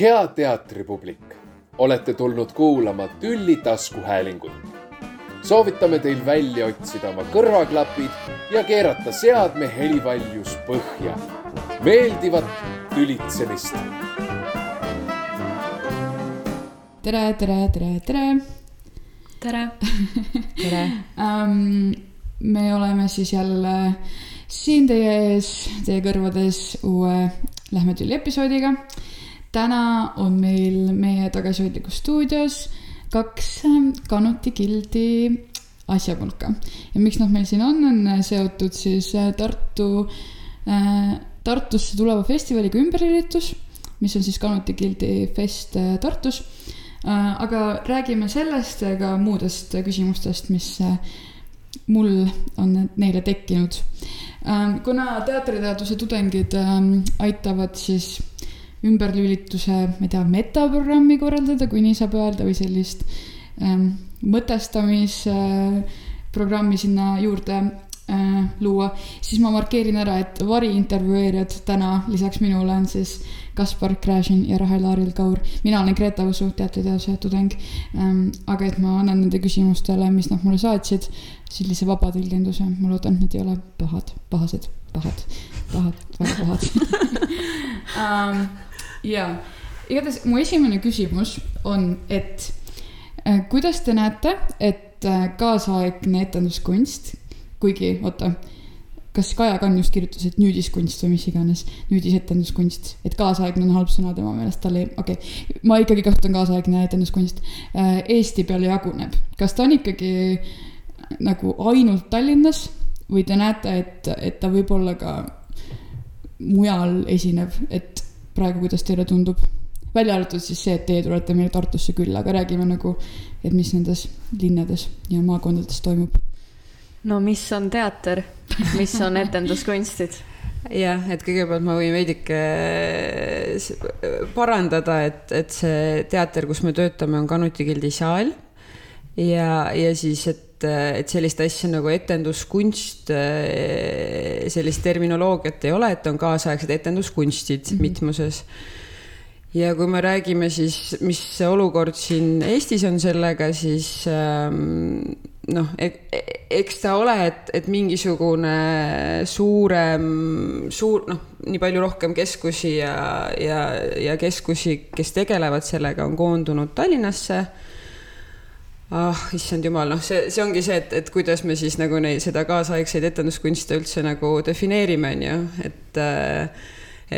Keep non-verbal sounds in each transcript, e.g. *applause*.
hea teatripublik, olete tulnud kuulama Tülli taskuhäälingut. soovitame teil välja otsida oma kõrvaklapid ja keerata seadme helivaljus põhja. meeldivat tülitsemist. tere, tere, tere, tere. tere. *laughs* tere um,. me oleme siis jälle siin teie ees, teie kõrvades uue Lähme tülli episoodiga täna on meil meie tagasihoidlikus stuudios kaks ähm, Kanuti Gildi asjapulka ja miks nad meil siin on, on äh, seotud siis äh, Tartu äh,, Tartusse tuleva festivaliga ümberüritus, mis on siis Kanuti Gildi fest Tartus aga räägime sellest ja ka muudest küsimustest, mis mul on neile tekkinud äh,. kuna teatriteaduse tudengid äh, aitavad siis ümberlülituse, ma ei tea, metaprogrammi korraldada, kui nii saab öelda, või sellist ähm, mõtestamisprogrammi äh, sinna juurde äh, luua, siis ma markeerin ära, et variintervjueerijad täna lisaks minule on siis Kaspar Gräžin ja Rahel Aaril Kaur. mina olen Greta Usu, teatriteaduse tudeng ähm,. aga et ma annan nende küsimustele, mis nad mulle saatsid, sellise vaba tõlgenduse, ma loodan, et need ei ole pahad, pahased, pahad, pahad, väga pahad. Um, *laughs* ja igatahes mu esimene küsimus on, et äh, kuidas te näete, et äh, kaasaegne etenduskunst, kuigi oota, kas Kaja Kann just kirjutas, et nüüdiskunst või mis iganes, nüüdisetenduskunst, et kaasaegne on halb sõna tema meelest, tal ei, okei okay., ma ikkagi kasutan kaasaegne etenduskunst, äh, Eesti peale jaguneb, kas ta on ikkagi nagu ainult Tallinnas või te näete, et, et ta võib olla ka mujal esinev, et praegu, kuidas teile tundub? välja arvatud siis see, et teie tulete meile Tartusse külla, aga räägime nagu, et mis nendes linnades ja maakondades toimub. no mis on teater, mis on etenduskunstid? jah, et kõigepealt ma võin veidike parandada, et, et see teater, kus me töötame, on Kanuti Gildi saal. ja, ja siis, et et, sellist asja nagu etenduskunst, eh, sellist terminoloogiat ei ole, et on kaasaegsed etenduskunstid mm -hmm. mitmuses. ja kui me räägime siis, mis olukord siin Eestis on sellega, siis ähm, noh, eks ta ole, et, et mingisugune suurem, suur, noh, nii palju rohkem keskusi ja, ja, ja keskusi, kes tegelevad sellega, on koondunud Tallinnasse ah, issand jumal, noh, see, see ongi see, et, et kuidas me siis nagu neid, seda kaasaegseid etenduskunste üldse nagu defineerime, on ju, et, äh,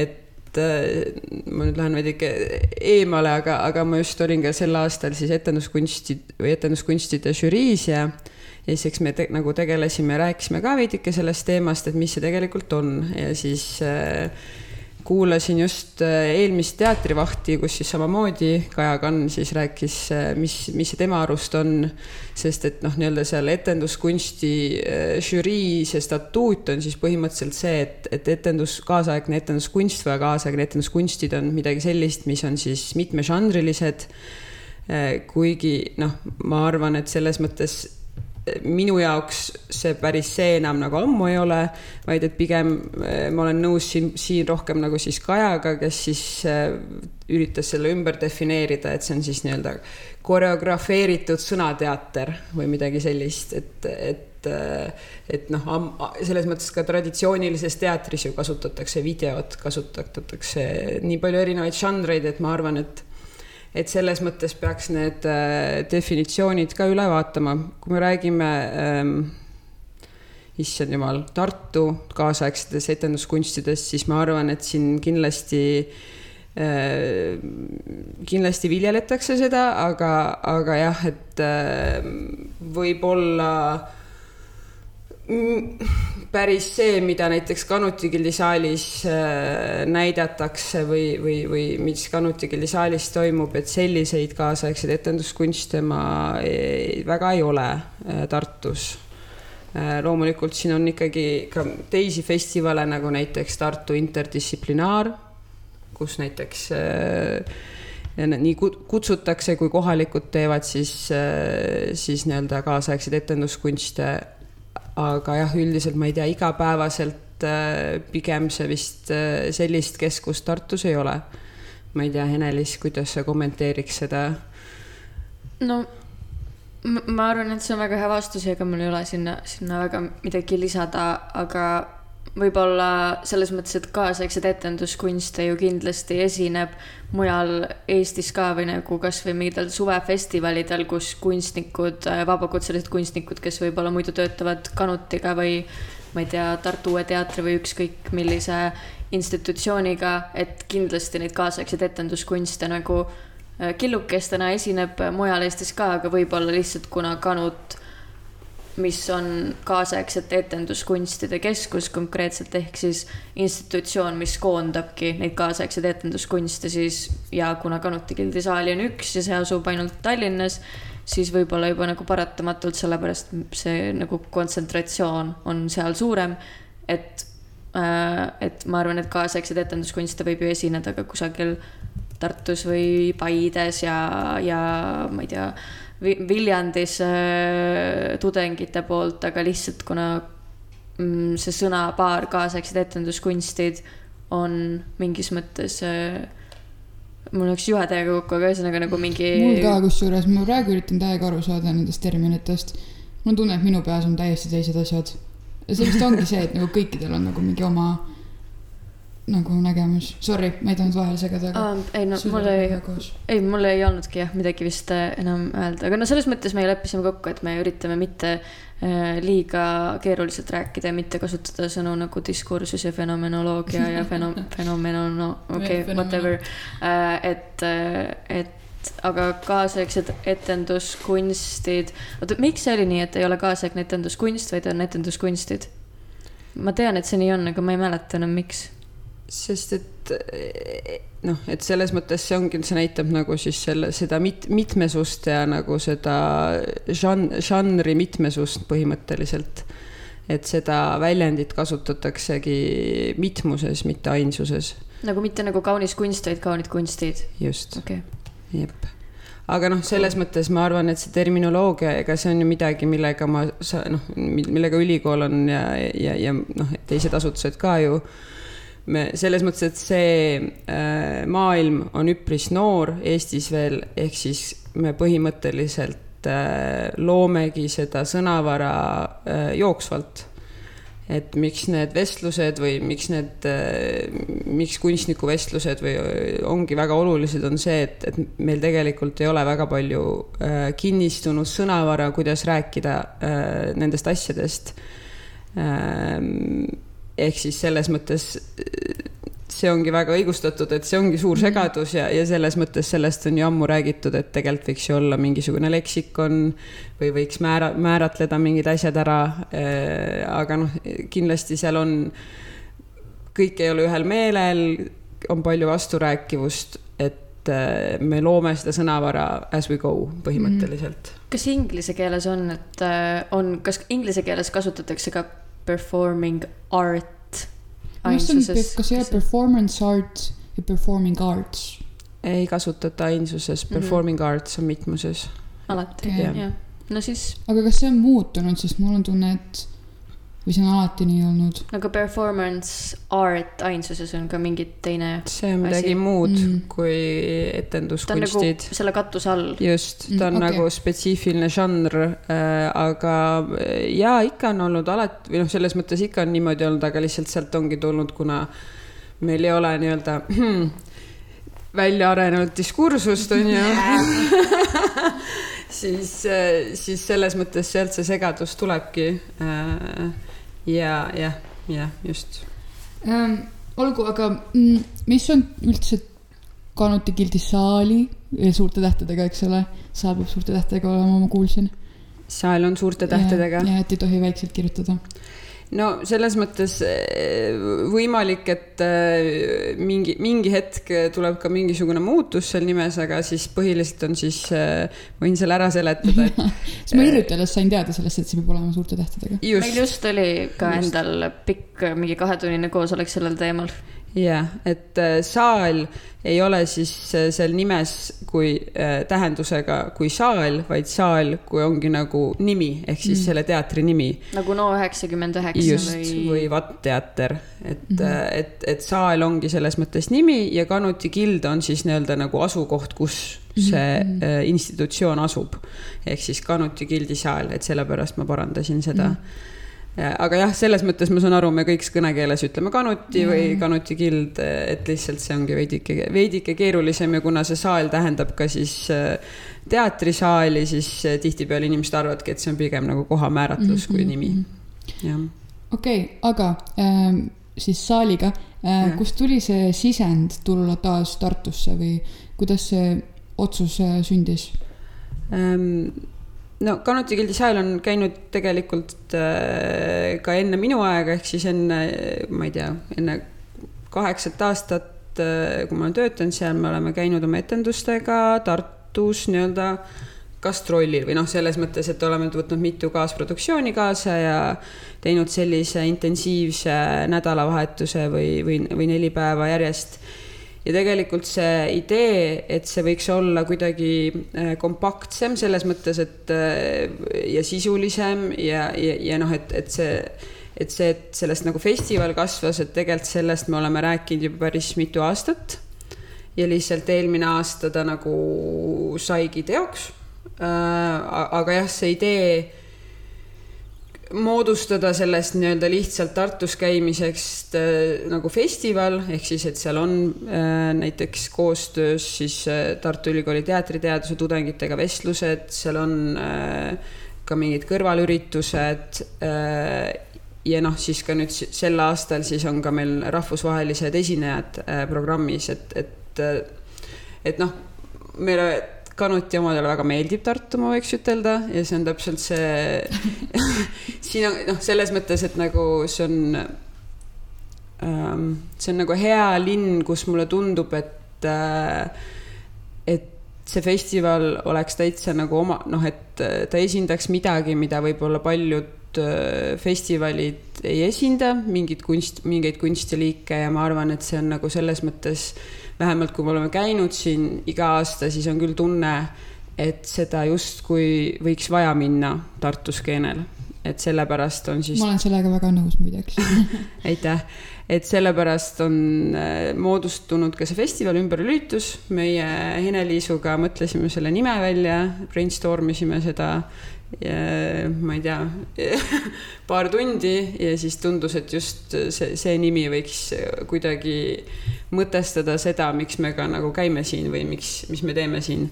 et äh, ma nüüd lähen veidike eemale, aga, aga ma just olin ka sel aastal siis etenduskunsti või etenduskunstide žüriis ja ja siis eks me te, nagu tegelesime, rääkisime ka veidike sellest teemast, et mis see tegelikult on. Ja siis äh, kuulasin just äh, eelmist teatrivahti, kus siis samamoodi Kaja Kann siis rääkis, äh, mis, mis see tema arust on. sest et noh, nii-öelda seal etenduskunsti äh, žürii see statuut on siis põhimõtteliselt see, et, et etendus, kaasaegne etenduskunst või kaasaegne etenduskunstid on midagi sellist, mis on siis mitmežanrilised. kuigi noh, ma arvan, et selles mõttes minu jaoks see päris see enam nagu ammu ei ole, vaid et pigem eh, ma olen nõus siin, siin rohkem nagu siis Kajaga, kes siis eh, üritas selle ümber defineerida, et see on siis nii-öelda koreografeeritud sõnateater või midagi sellist, et, et, eh, et noh, selles mõttes ka traditsioonilises teatris ju kasutatakse videot, kasutatakse nii palju erinevaid žanreid, et ma arvan, et et selles mõttes peaks need äh, definitsioonid ka üle vaatama, kui me räägime ähm, issand jumal, Tartu kaasaegsetest etenduskunstidest, siis ma arvan, et siin kindlasti äh,, kindlasti viljeletakse seda, aga, aga jah, et äh, võib-olla päris see, mida näiteks Kanuti Gildi saalis äh, näidatakse või, või, või mis Kanuti Gildi saalis toimub, et selliseid kaasaegseid etenduskunste ma ei, väga ei ole äh, Tartus. Äh, loomulikult siin on ikkagi ka teisi festivale, nagu näiteks Tartu Interdistsiplinaar, kus näiteks nii kutsutakse, kui kohalikud teevad siis, siis nii-öelda kaasaegseid etenduskunste aga jah, üldiselt ma ei tea, igapäevaselt äh, pigem see vist äh, sellist keskust Tartus ei ole. ma ei tea, Ene-Liis, kuidas sa kommenteeriks seda? no ma arvan, et see on väga hea vastus ja ega mul ei ole sinna, sinna väga midagi lisada, aga võib-olla selles mõttes, et kaasaegseid etenduskunste ju kindlasti esineb mujal Eestis ka või nagu kasvõi mingitel suvefestivalidel, kus kunstnikud, vabakutselised kunstnikud, kes võib-olla muidu töötavad Kanutiga või ma ei tea, Tartu Uue Teatri või ükskõik millise institutsiooniga, et kindlasti neid kaasaegseid etenduskunste nagu äh, killukestena esineb mujal Eestis ka, aga võib-olla lihtsalt kuna Kanut, mis on kaasaegsete etenduskunstide keskus konkreetselt, ehk siis institutsioon, mis koondabki neid kaasaegseid etenduskunste, siis ja kuna Kanuti gildisaali on üks ja see asub ainult Tallinnas, siis võib-olla juba nagu paratamatult, sellepärast see nagu kontsentratsioon on seal suurem, et äh, et ma arvan, et kaasaegseid etenduskunste võib ju esineda ka kusagil Tartus või Paides ja, ja ma ei tea, Viljandis äh, tudengite poolt, aga lihtsalt kuna mm, see sõnapaar kaasaegsed etenduskunstid on mingis mõttes äh, mul läks juhe täiega kokku, aga ühesõnaga nagu mingi. mul ka kusjuures, ma praegu üritan täiega aru saada nendest terminitest. mul on tunne, et minu peas on täiesti teised asjad. ja see vist ongi see, et nagu kõikidel on nagu mingi oma nagu nägemus. Sorry, ma ei tahtnud vahele segada, aga Aa, ei no mul ei ei, mul ei olnudki jah midagi vist äh, enam öelda, aga no selles mõttes me leppisime kokku, et me üritame mitte äh, liiga keeruliselt rääkida ja mitte kasutada sõnu nagu diskursus ja fenomenoloogia ja *laughs* feno-, fenomenono, okei okay,, whatever. et, et aga kaasaegsed etenduskunstid, oota, miks see oli nii, et ei ole kaasaegne etenduskunst, vaid on etenduskunstid? ma tean, et see nii on, aga ma ei mäleta enam, miks. Sest et noh, et selles mõttes see ongi, see näitab nagu siis selle, seda mit, mitmesust ja nagu seda žan-, žanri mitmesust põhimõtteliselt. et seda väljendit kasutataksegi mitmuses, mitte ainsuses, nagu mitte nagu kaunis kunst, vaid kaunid kunstid, just, okei okay.. jep aga noh, selles mõttes ma arvan, et see terminoloogia, ega see on ju midagi, millega ma noh, millega ülikool on ja, ja, ja noh, teised asutused ka ju. Me selles mõttes, et see äh, maailm on üpris noor Eestis veel, ehk siis me põhimõtteliselt äh, loomegi seda sõnavara äh, jooksvalt et miks need vestlused või miks need, miks kunstnikuvestlused või ongi väga olulised, on see, et, et meil tegelikult ei ole väga palju kinnistunud sõnavara, kuidas rääkida nendest asjadest. Ehk siis selles mõttes äh, see ongi väga õigustatud, et see ongi suur segadus ja, ja selles mõttes sellest on ju ammu räägitud, et tegelikult võiks ju olla mingisugune leksikon või võiks määra, määratleda mingid asjad ära. aga noh, kindlasti seal on, kõik ei ole ühel meelel, on palju vasturääkivust, et äh, me loome seda sõnavara as we go põhimõtteliselt. kas inglise keeles on, et äh, on, kas inglise keeles kasutatakse ka performing art on, ainsuses? kas ei ole performance art ja performing arts? ei kasutata ainsuses, performing mm -hmm. arts on mitmuses. alati jah. no siis aga kas see on muutunud, sest mul on tunne, et või see on alati nii olnud? nagu performance art ainsuses on ka mingi teine, see on midagi Asi. muud Mm. mm. kui nagu etenduskunstid. selle katuse all. just, ta on Mm, mm, okei. nagu spetsiifiline žanr äh,, aga äh, jaa, ikka on olnud alati või noh, selles mõttes ikka on niimoodi olnud, aga lihtsalt sealt ongi tulnud, kuna meil ei ole nii-öelda *clears throat* välja arenenud diskursust, on ju. *laughs* siis, siis selles mõttes sealt see segadus tulebki äh,. ja, jah, jah, just. ähm,. olgu, aga mm, mis on üldse Kanuti gildi saali suurte tähtedega, eks ole, saal peab suurte tähtedega olema, ma kuulsin. saal on suurte tähtedega. ja et ei tohi väikselt kirjutada. No selles mõttes eh, võimalik, et eh, mingi, mingi hetk tuleb ka mingisugune muutus seal nimes, aga siis põhiliselt on siis, võin selle ära seletada, et *laughs* siis ma hiljuti alles sain teada sellest, et see peab olema suurte tähtedega. meil just, just oli ka Just. endal pikk mingi kahetunnine koosolek sellel teemal. Jah, et äh, saal ei ole siis äh, seal nimes kui äh, tähendusega kui saal, vaid saal kui ongi nagu nimi ehk siis mm. selle teatri nimi. nagu No üheksakümmend üheksa just või, või Vatt teater, et mm, -hmm. et, et saal ongi selles mõttes nimi ja Kanuti kild on siis nii-öelda nagu asukoht, kus see mm -hmm. institutsioon asub. ehk siis Kanuti gildi saal, et sellepärast ma parandasin seda mm. -hmm aga jah, selles mõttes ma saan aru, me kõik kõnekeeles ütleme kanuti mm. või kanuti kild, et lihtsalt see ongi veidike, veidike keerulisem ja kuna see saal tähendab ka siis äh, teatrisaali, siis äh, tihtipeale inimesed arvavadki, et see on pigem nagu koha määratlus mm -hmm. kui nimi, mhm. jah. okei okay,, aga äh, siis saaliga äh,, kust tuli see sisend tulla taas Tartusse või kuidas see otsus äh, sündis ähm,? No Kanuti Gildi saal on käinud tegelikult äh, ka enne minu aega, ehk siis enne, ma ei tea, enne kaheksat aastat äh,, kui ma olen töötanud seal, me oleme käinud oma etendustega Tartus nii-öelda gastrollil või noh, selles mõttes, et oleme võtnud mitu kaasproduktsiooni kaasa ja teinud sellise intensiivse nädalavahetuse või, või, või neli päeva järjest ja tegelikult see idee, et see võiks olla kuidagi äh, kompaktsem selles mõttes, et äh, ja sisulisem ja, ja, ja noh, et, et see, et see, et sellest nagu festival kasvas, et tegelikult sellest me oleme rääkinud juba päris mitu aastat. ja lihtsalt eelmine aasta ta nagu saigi teoks. Äh, aga jah, see idee moodustada sellest nii-öelda lihtsalt Tartus käimiseks äh, nagu festival, ehk siis, et seal on äh, näiteks koostöös siis äh, Tartu Ülikooli teatriteaduse tudengitega vestlused, seal on ka mingid kõrvalüritused ja noh, siis ka nüüd sel aastal siis on ka meil rahvusvahelised esinejad programmis, et, et, et noh, meile Kanuti omadele väga meeldib Tartu, ma võiks ütelda, ja see on täpselt see *laughs* siin on noh, selles mõttes, et nagu see on ähm,, see on nagu hea linn, kus mulle tundub, et äh,, et see festival oleks täitsa nagu oma, noh, et ta esindaks midagi, mida võib-olla paljud äh, festivalid ei esinda, mingit kunst, mingeid kunstiliike ja ma arvan, et see on nagu selles mõttes äh, vähemalt kui me oleme käinud siin iga aasta, siis on küll tunne, et seda justkui võiks vaja minna Tartu skeenel. Et sellepärast on siis. ma olen sellega väga nõus muideks *laughs* aitäh, et sellepärast on äh, moodustunud ka see festival ümberlülitus. meie Hene-Liisuga mõtlesime selle nime välja, brainstorm isime seda ma ei tea, *laughs* paar tundi ja siis tundus, et just see, see nimi võiks kuidagi mõtestada seda, miks me ka nagu käime siin või miks, mis me teeme siin.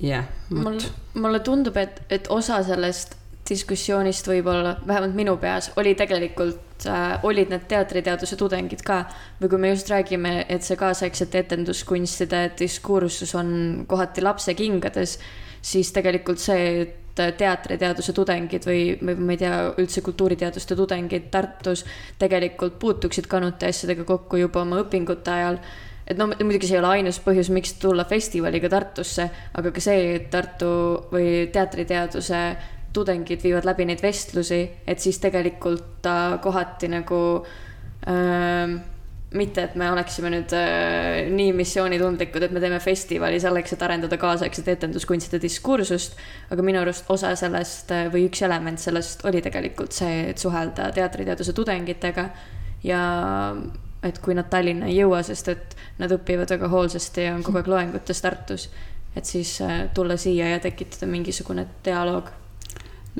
jah yeah,, vot. mulle tundub, et, et osa sellest diskussioonist võib-olla, vähemalt minu peas, oli tegelikult äh,, olid need teatriteaduse tudengid ka. või kui me just räägime, et see kaasaegsete etenduskunstide diskursus on kohati lapse kingades, siis tegelikult see, et teatriteaduse tudengid või, või ma ei tea, üldse kultuuriteaduste tudengid Tartus tegelikult puutuksid kanuti asjadega kokku juba oma õpingute ajal et no muidugi see ei ole ainus põhjus, miks tulla festivaliga Tartusse, aga ka see, et Tartu või teatriteaduse tudengid viivad läbi neid vestlusi, et siis tegelikult kohati nagu äh, mitte, et me oleksime nüüd äh, nii missioonitundlikud, et me teeme festivali selleks, et arendada kaasaegset etenduskunstide diskursust, aga minu arust osa sellest äh, või üks element sellest oli tegelikult see, et suhelda teatriteaduse tudengitega ja et kui nad Tallinna ei jõua, sest et nad õpivad väga hoolsasti ja on kogu aeg loengutes Tartus, et siis äh, tulla siia ja tekitada mingisugune dialoog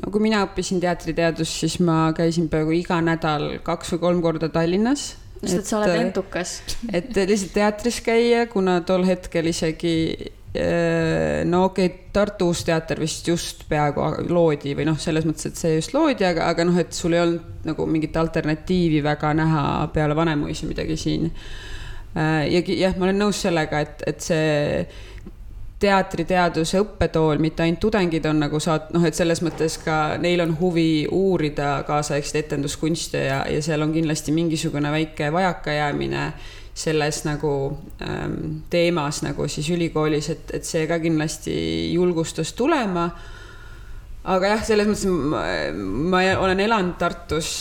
no kui mina õppisin teatriteadust, siis ma käisin peaaegu iga nädal kaks või kolm korda Tallinnas sest et sa oled entukas. et lihtsalt teatris käia, kuna tol hetkel isegi äh, no okei okay,, Tartu Uus Teater vist just peaaegu loodi või noh, selles mõttes, et see just loodi, aga, aga noh, et sul ei olnud nagu mingit alternatiivi väga näha peale Vanemuise midagi siin. Äh, ja jah, ma olen nõus sellega, et, et see teatriteaduse õppetool, mitte ainult tudengid on nagu saat-, noh, et selles mõttes ka neil on huvi uurida kaasaegseid etenduskunste ja, ja seal on kindlasti mingisugune väike vajakajäämine selles nagu ähm, teemas nagu siis ülikoolis, et, et see ka kindlasti julgustas tulema. aga jah, selles mõttes ma, ma olen elanud Tartus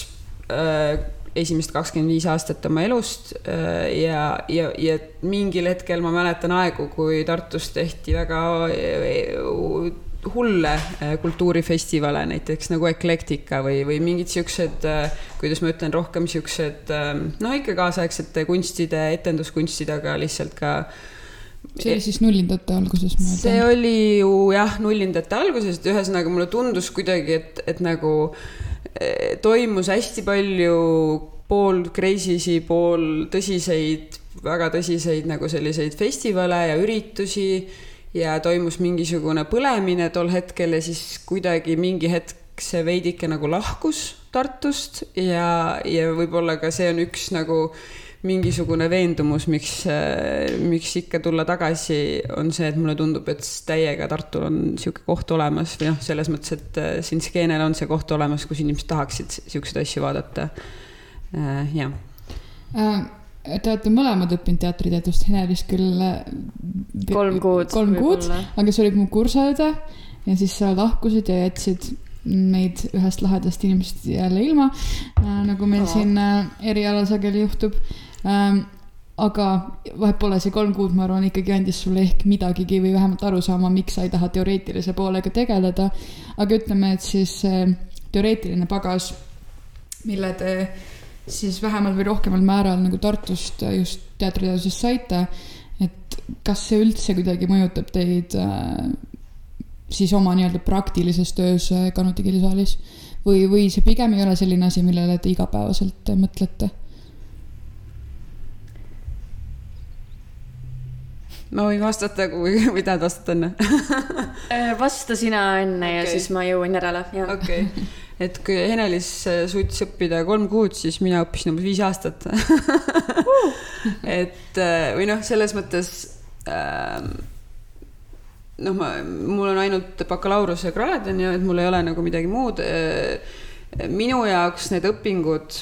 äh, esimest kakskümmend viis aastat oma elust äh, ja, ja, ja mingil hetkel ma mäletan aegu, kui Tartus tehti väga äh, hulle kultuurifestivale, näiteks nagu Eclectica või, või mingid siuksed, kuidas ma ütlen, rohkem siuksed no ikka kaasaegsete kunstide, etenduskunstide, aga lihtsalt ka see oli siis nullindate alguses? see oli ju jah, nullindate alguses, et ühesõnaga mulle tundus kuidagi, et, et nagu Eh, toimus hästi palju pool crazy'si, pool tõsiseid, väga tõsiseid nagu selliseid festivale ja üritusi ja toimus mingisugune põlemine tol hetkel ja siis kuidagi mingi hetk see veidike nagu lahkus Tartust ja, ja võib-olla ka see on üks nagu mingisugune veendumus, miks, äh, miks ikka tulla tagasi, on see, et mulle tundub, et täiega Tartul on niisugune koht olemas või noh, selles mõttes, et äh, siin skeenel on see koht olemas, kus inimesed tahaksid niisuguseid asju vaadata. Äh, jah. Te olete mõlemad õppinud teatriteadust, Henelis küll. kolm kuud. kolm kuud, aga sa olid mu kursaõde ja siis sa lahkusid ja jätsid meid ühest lahedast inimesest jälle ilma, nagu meil oh. siin erialal sageli juhtub ähm,. aga pole, see kolm kuud, ma arvan, ikkagi andis sulle ehk midagigi või vähemalt aru saama, miks sa ei taha teoreetilise poolega tegeleda. aga ütleme, et siis see teoreetiline pagas, mille te siis vähemal või rohkemal määral nagu Tartust just teatriteadusest saite, et kas see üldse kuidagi mõjutab teid äh, siis oma nii-öelda praktilises töös äh, Kanuti keelisaalis või, või see pigem ei ole selline asi, millele te igapäevaselt mõtlete? Ma võin vastata, kui, *laughs* või tahad vastata enne äh, vasta sina enne okay. ja siis ma jõuan järele, jah. okei okay., et kui Henelis äh, suutis õppida kolm kuud, siis mina õppisin umbes viis aastat *laughs* et äh, või noh, selles mõttes äh, noh, ma, mul on ainult bakalaureusekraad on ju, et mul ei ole nagu midagi muud. minu jaoks need õpingud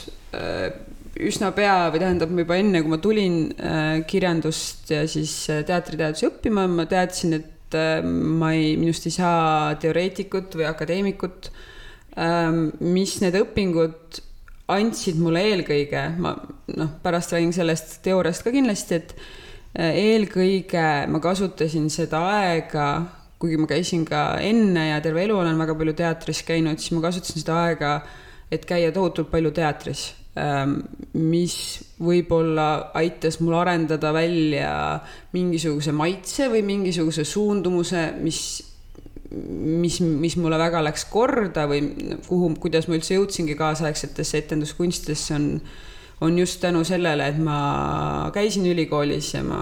üsna pea või tähendab juba enne, kui ma tulin äh, kirjandust ja siis äh, teatriteadusi õppima, ma teadsin, et äh, ma ei, minust ei saa teoreetikut või akadeemikut. Ähm, mis need õpingud andsid mulle eelkõige, ma noh, pärast räägin sellest teooriast ka kindlasti, et eelkõige ma kasutasin seda aega, kuigi ma käisin ka enne ja terve elu olen väga palju teatris käinud, siis ma kasutasin seda aega, et käia tohutult palju teatris mis võib-olla aitas mul arendada välja mingisuguse maitse või mingisuguse suundumuse, mis, mis, mis mulle väga läks korda või kuhu, kuidas ma üldse jõudsingi kaasaegsetesse etenduskunstidesse, on, on just tänu sellele, et ma käisin ülikoolis ja ma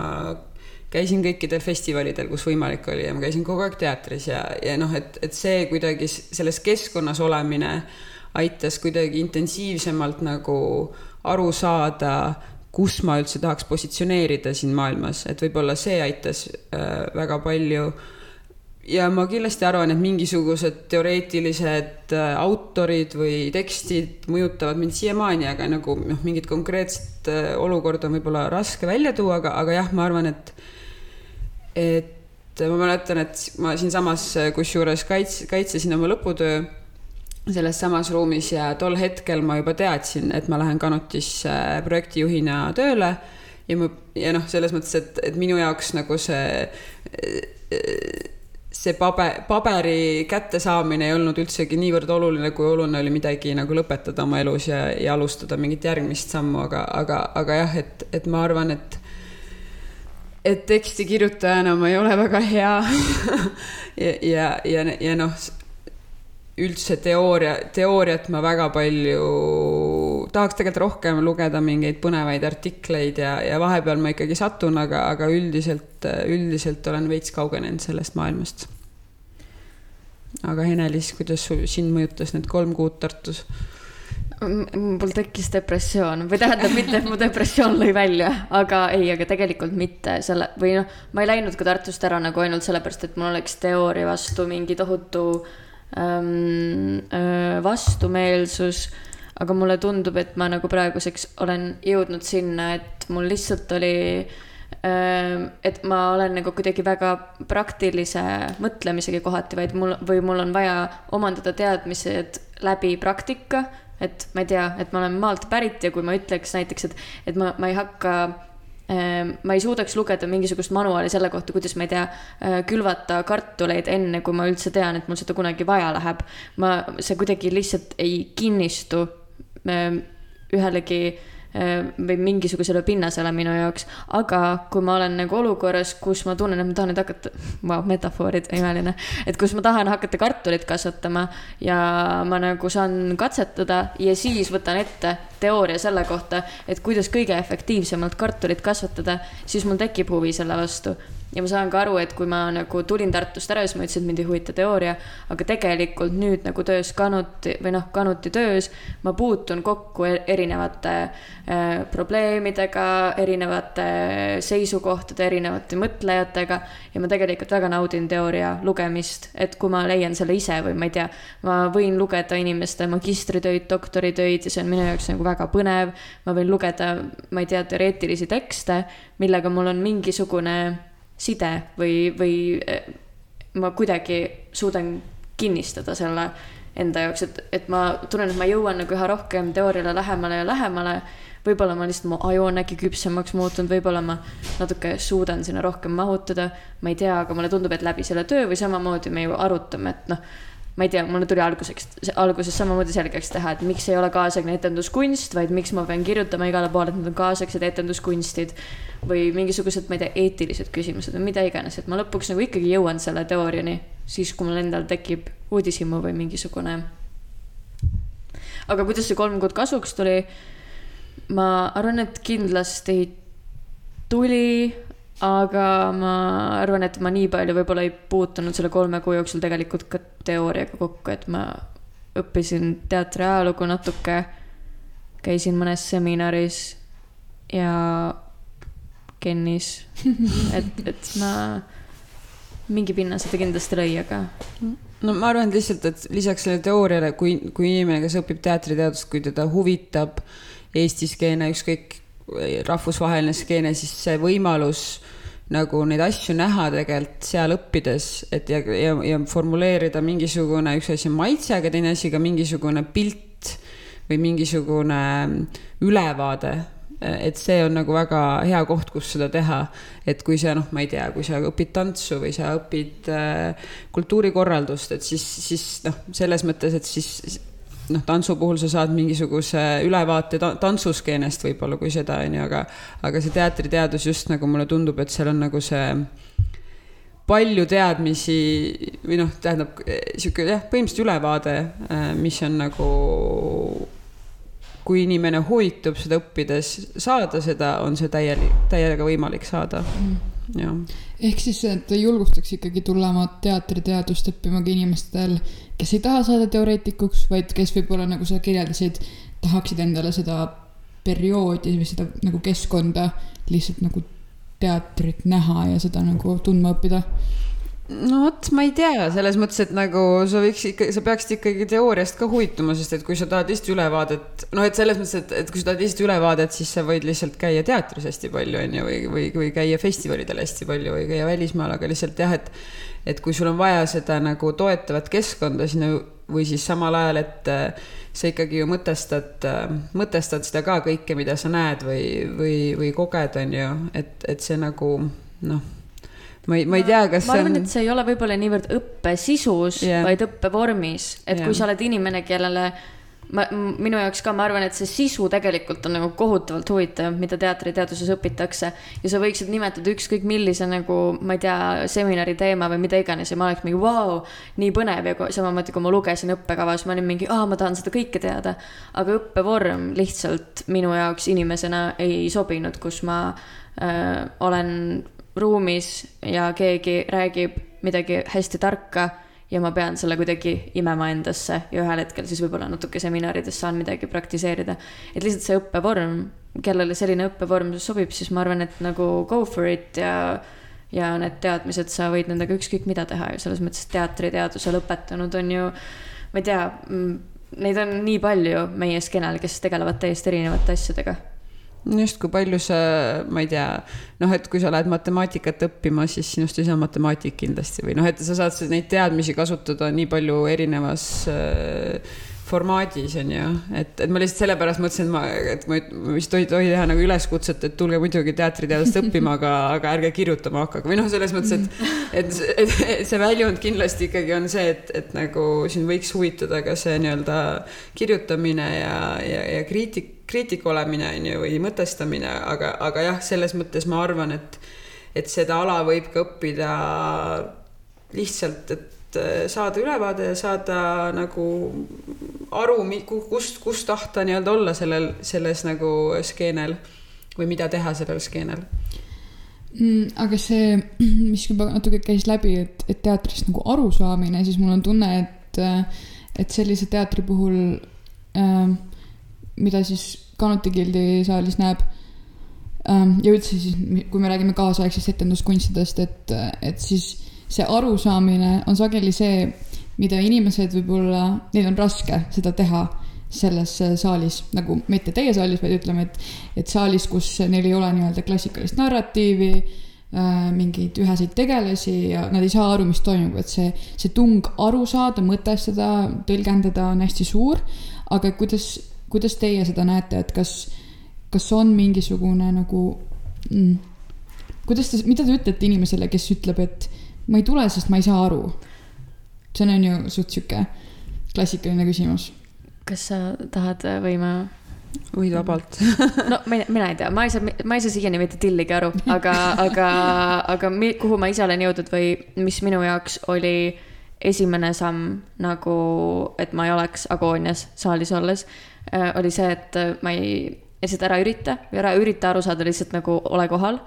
käisin kõikidel festivalidel, kus võimalik oli ja ma käisin kogu aeg teatris ja, ja noh, et, et see kuidagi selles keskkonnas olemine äh, aitas kuidagi intensiivsemalt nagu aru saada, kus ma üldse tahaks positsioneerida siin maailmas, et võib-olla see aitas äh, väga palju. ja ma kindlasti arvan, et mingisugused teoreetilised äh, autorid või tekstid mõjutavad mind siiamaani, aga nagu noh, mingit konkreetset äh, olukorda on võib-olla raske välja tuua, aga, aga jah, ma arvan, et, et ma mäletan, et ma siinsamas kusjuures kaits-, kaitsesin oma lõputöö selles samas ruumis ja tol hetkel ma juba teadsin, et ma lähen Kanutisse projektijuhina tööle ja ma, ja noh, selles mõttes, et, et minu jaoks nagu see, see paber, paberi kättesaamine ei olnud üldsegi niivõrd oluline, kui oluline oli midagi nagu lõpetada oma elus ja, ja alustada mingit järgmist sammu, aga, aga, aga jah, et, et ma arvan, et et teksti kirjutajana ma ei ole väga hea. *laughs* Ja, ja, ja, ja noh, üldse teooria, teooriat ma väga palju, tahaks tegelikult rohkem lugeda mingeid põnevaid artikleid ja, ja vahepeal ma ikkagi satun, aga, aga üldiselt, üldiselt olen veits kaugenenud sellest maailmast. aga Hene-Liis, kuidas sul, sind mõjutas need kolm kuud Tartus? mul tekkis depressioon või tähendab mitte, et mu depressioon lõi välja, aga ei, aga tegelikult mitte selle või noh, ma ei läinud ka Tartust ära nagu ainult sellepärast, et mul oleks teooria vastu mingi tohutu äh, vastumeelsus, aga mulle tundub, et ma nagu praeguseks olen jõudnud sinna, et mul lihtsalt oli äh, et ma olen nagu kuidagi väga praktilise mõtlemisega kohati, vaid mul või mul on vaja omandada teadmised läbi praktika. Et ma ei tea, et ma olen maalt pärit ja kui ma ütleks näiteks, et, et ma, ma ei hakka ma ei suudaks lugeda mingisugust manuaali selle kohta, kuidas ma ei tea, külvata kartuleid enne, kui ma üldse tean, et mul seda kunagi vaja läheb. ma, see kuidagi lihtsalt ei kinnistu ühelegi Äh, või mingisugusele pinnasele minu jaoks. aga kui ma olen nagu olukorras, kus ma tunnen, et ma tahan nüüd hakata, *laughs* vau, metafoorid, imeline. et kus ma tahan hakata kartulit kasvatama ja ma nagu saan katsetada ja siis võtan ette teooria selle kohta, et kuidas kõige efektiivsemalt kartulit kasvatada, siis mul tekib huvi selle vastu ja ma saan ka aru, et kui ma nagu tulin Tartust ära, siis ma ütlesin, et mind ei huvita teooria, aga tegelikult nüüd nagu töös Kanuti või noh, Kanuti töös ma puutun kokku e-, erinevate äh, probleemidega, erinevate seisukohtade, erinevate mõtlejatega ja ma tegelikult väga naudin teooria lugemist, et kui ma leian selle ise või ma ei tea, ma võin lugeda inimeste magistritöid, doktoritöid ja see on minu jaoks nagu väga põnev. ma võin lugeda, ma ei tea, teoreetilisi tekste, millega mul on mingisugune side või, või eh, ma kuidagi suudan kinnistada selle enda jaoks, et, et ma tunnen, et ma jõuan nagu üha rohkem teooriale lähemale ja lähemale. võib-olla ma lihtsalt, mu aju on äkki küpsemaks muutunud, võib-olla ma natuke suudan sinna rohkem mahutada. ma ei tea, aga mulle tundub, et läbi selle töö või samamoodi me ju arutame, et noh ma ei tea, mulle tuli alguseks, alguses samamoodi selgeks teha, et miks ei ole kaasaegne etenduskunst, vaid miks ma pean kirjutama igale poole, et need on kaasaegsed etenduskunstid. või mingisugused, ma ei tea, eetilised küsimused või mida iganes, et ma lõpuks nagu ikkagi jõuan selle teooriani, siis kui mul endal tekib uudishimu või mingisugune. aga kuidas see kolm kuud kasuks tuli? ma arvan, et kindlasti tuli aga ma arvan, et ma nii palju võib-olla ei puutunud selle kolme kuu jooksul tegelikult ka teooriaga kokku, et ma õppisin teatri ajalugu natuke, käisin mõnes seminaris ja Kennis, *laughs* et, et ma mingi pinnase ta kindlasti lõi, aga. no ma arvan et lihtsalt, et lisaks sellele teooriale, kui, kui inimene, kes õpib teatriteadust, kui teda huvitab eesti skeene, ükskõik rahvusvaheline skeene, siis see võimalus nagu neid asju näha tegelikult seal õppides, et ja, ja, ja formuleerida mingisugune, üks asi on maitse, aga teine asi ka mingisugune pilt või mingisugune ülevaade. et see on nagu väga hea koht, kus seda teha. et kui sa noh, ma ei tea, kui sa õpid tantsu või sa õpid äh, kultuurikorraldust, et siis, siis noh, selles mõttes, et siis noh, tantsu puhul sa saad mingisuguse ülevaate tantsuskeenest võib-olla kui seda, on ju, aga, aga see teatriteadus just nagu mulle tundub, et seal on nagu see palju teadmisi või noh, tähendab sihuke jah, põhimõtteliselt ülevaade, äh, mis on nagu, kui inimene huvitub seda õppides saada seda, on see täielik, täiega võimalik saada. Mm ehk siis, et julgustaks ikkagi tulema teatriteadust õppima ka inimestel, kes ei taha saada teoreetikuks, vaid kes võib-olla, nagu sa kirjeldasid, tahaksid endale seda perioodi või seda nagu keskkonda lihtsalt nagu teatrit näha ja seda nagu tundma õppida no vot, ma ei tea, selles mõttes, et nagu sa võiks ikka, sa peaksid ikkagi teooriast ka huvituma, sest et kui sa tahad lihtsalt ülevaadet, noh, et selles mõttes, et, et kui sa tahad lihtsalt ülevaadet, siis sa võid lihtsalt käia teatris hästi palju, on ju, või, või, või käia festivalidel hästi palju või käia välismaal, aga lihtsalt jah, et et kui sul on vaja seda nagu toetavat keskkonda sinna või siis samal ajal, et äh, sa ikkagi ju mõtestad, äh, mõtestad seda ka kõike, mida sa näed või, või, või koged, on ju, et, et see nagu noh ma ei, ma ei tea, kas ma arvan on..., et see ei ole võib-olla niivõrd õppe sisus yeah., vaid õppevormis, et yeah. kui sa oled inimene, kellele ma, minu jaoks ka, ma arvan, et see sisu tegelikult on nagu kohutavalt huvitav, mida teatriteaduses õpitakse. ja sa võiksid nimetada ükskõik millise nagu, ma ei tea, seminari teema või mida iganes ja ma oleks mingi vau wow,, nii põnev ja samamoodi, kui ma lugesin õppekavas, ma olin mingi, aa, ma tahan seda kõike teada. aga õppevorm lihtsalt minu jaoks inimesena ei sobinud, kus ma äh, olen ruumis ja keegi räägib midagi hästi tarka ja ma pean selle kuidagi imema endasse ja ühel hetkel siis võib-olla natuke seminarides saan midagi praktiseerida. et lihtsalt see õppevorm, kellele selline õppevorm sobib, siis ma arvan, et nagu go for it ja ja need teadmised, sa võid nendega ükskõik mida teha ju selles mõttes, teatriteaduse lõpetanud on ju, ma ei tea, neid on nii palju meie skeenel, kes tegelevad täiesti erinevate asjadega just, kui palju sa, ma ei tea, noh, et kui sa lähed matemaatikat õppima, siis sinust ei saa matemaatik kindlasti või noh, et sa saad neid teadmisi kasutada nii palju erinevas äh, formaadis on ju, et, et ma lihtsalt sellepärast mõtlesin, et ma, et ma, vist ei tohi teha nagu üleskutset, et tulge muidugi teatriteadust õppima, aga, aga ärge kirjutama hakake. Või noh, selles mõttes, et, et, et, et see väljund kindlasti ikkagi on see, et, et nagu siin võiks huvitada ka see nii-öelda kirjutamine ja, ja, ja kriitik, kriitik olemine on ju või mõtestamine, aga, aga jah, selles mõttes ma arvan, et, et seda ala võib ka õppida lihtsalt, et Äh, saada ülevaade ja saada nagu aru, kust, kust tahta nii-öelda olla sellel, selles nagu skeenel või mida teha sellel skeenel mm,. aga see, mis juba natuke käis läbi, et, et teatrist nagu arusaamine, siis mul on tunne, et, et sellise teatri puhul äh,, mida siis Kanuti Gildi saalis näeb äh,. ja üldse siis, kui me räägime kaasaegsest etenduskunstidest, et, et siis see arusaamine on sageli see, mida inimesed võib-olla, neil on raske seda teha selles saalis, nagu mitte teie saalis, vaid ütleme, et, et saalis, kus neil ei ole nii-öelda klassikalist narratiivi äh,, mingeid üheseid tegelasi ja nad ei saa aru, mis toimub, et see, see tung aru saada, mõtestada, tõlgendada on hästi suur. aga kuidas, kuidas teie seda näete, et kas, kas on mingisugune nagu mm,, kuidas te, mida te ütlete inimesele, kes ütleb, et ma ei tule, sest ma ei saa aru. see on ju suht sihuke klassikaline küsimus. kas sa tahad või ma? võid vabalt *laughs* no mina, mina ei tea, ma ei saa, ma ei saa siiani mitte tilligi aru, aga, aga, aga mi, kuhu ma ise olen jõudnud või mis minu jaoks oli esimene samm nagu, et ma ei oleks agoonias saalis olles, äh, oli see, et ma ei, lihtsalt ära ürita või ära ürita aru saada, lihtsalt nagu ole kohal.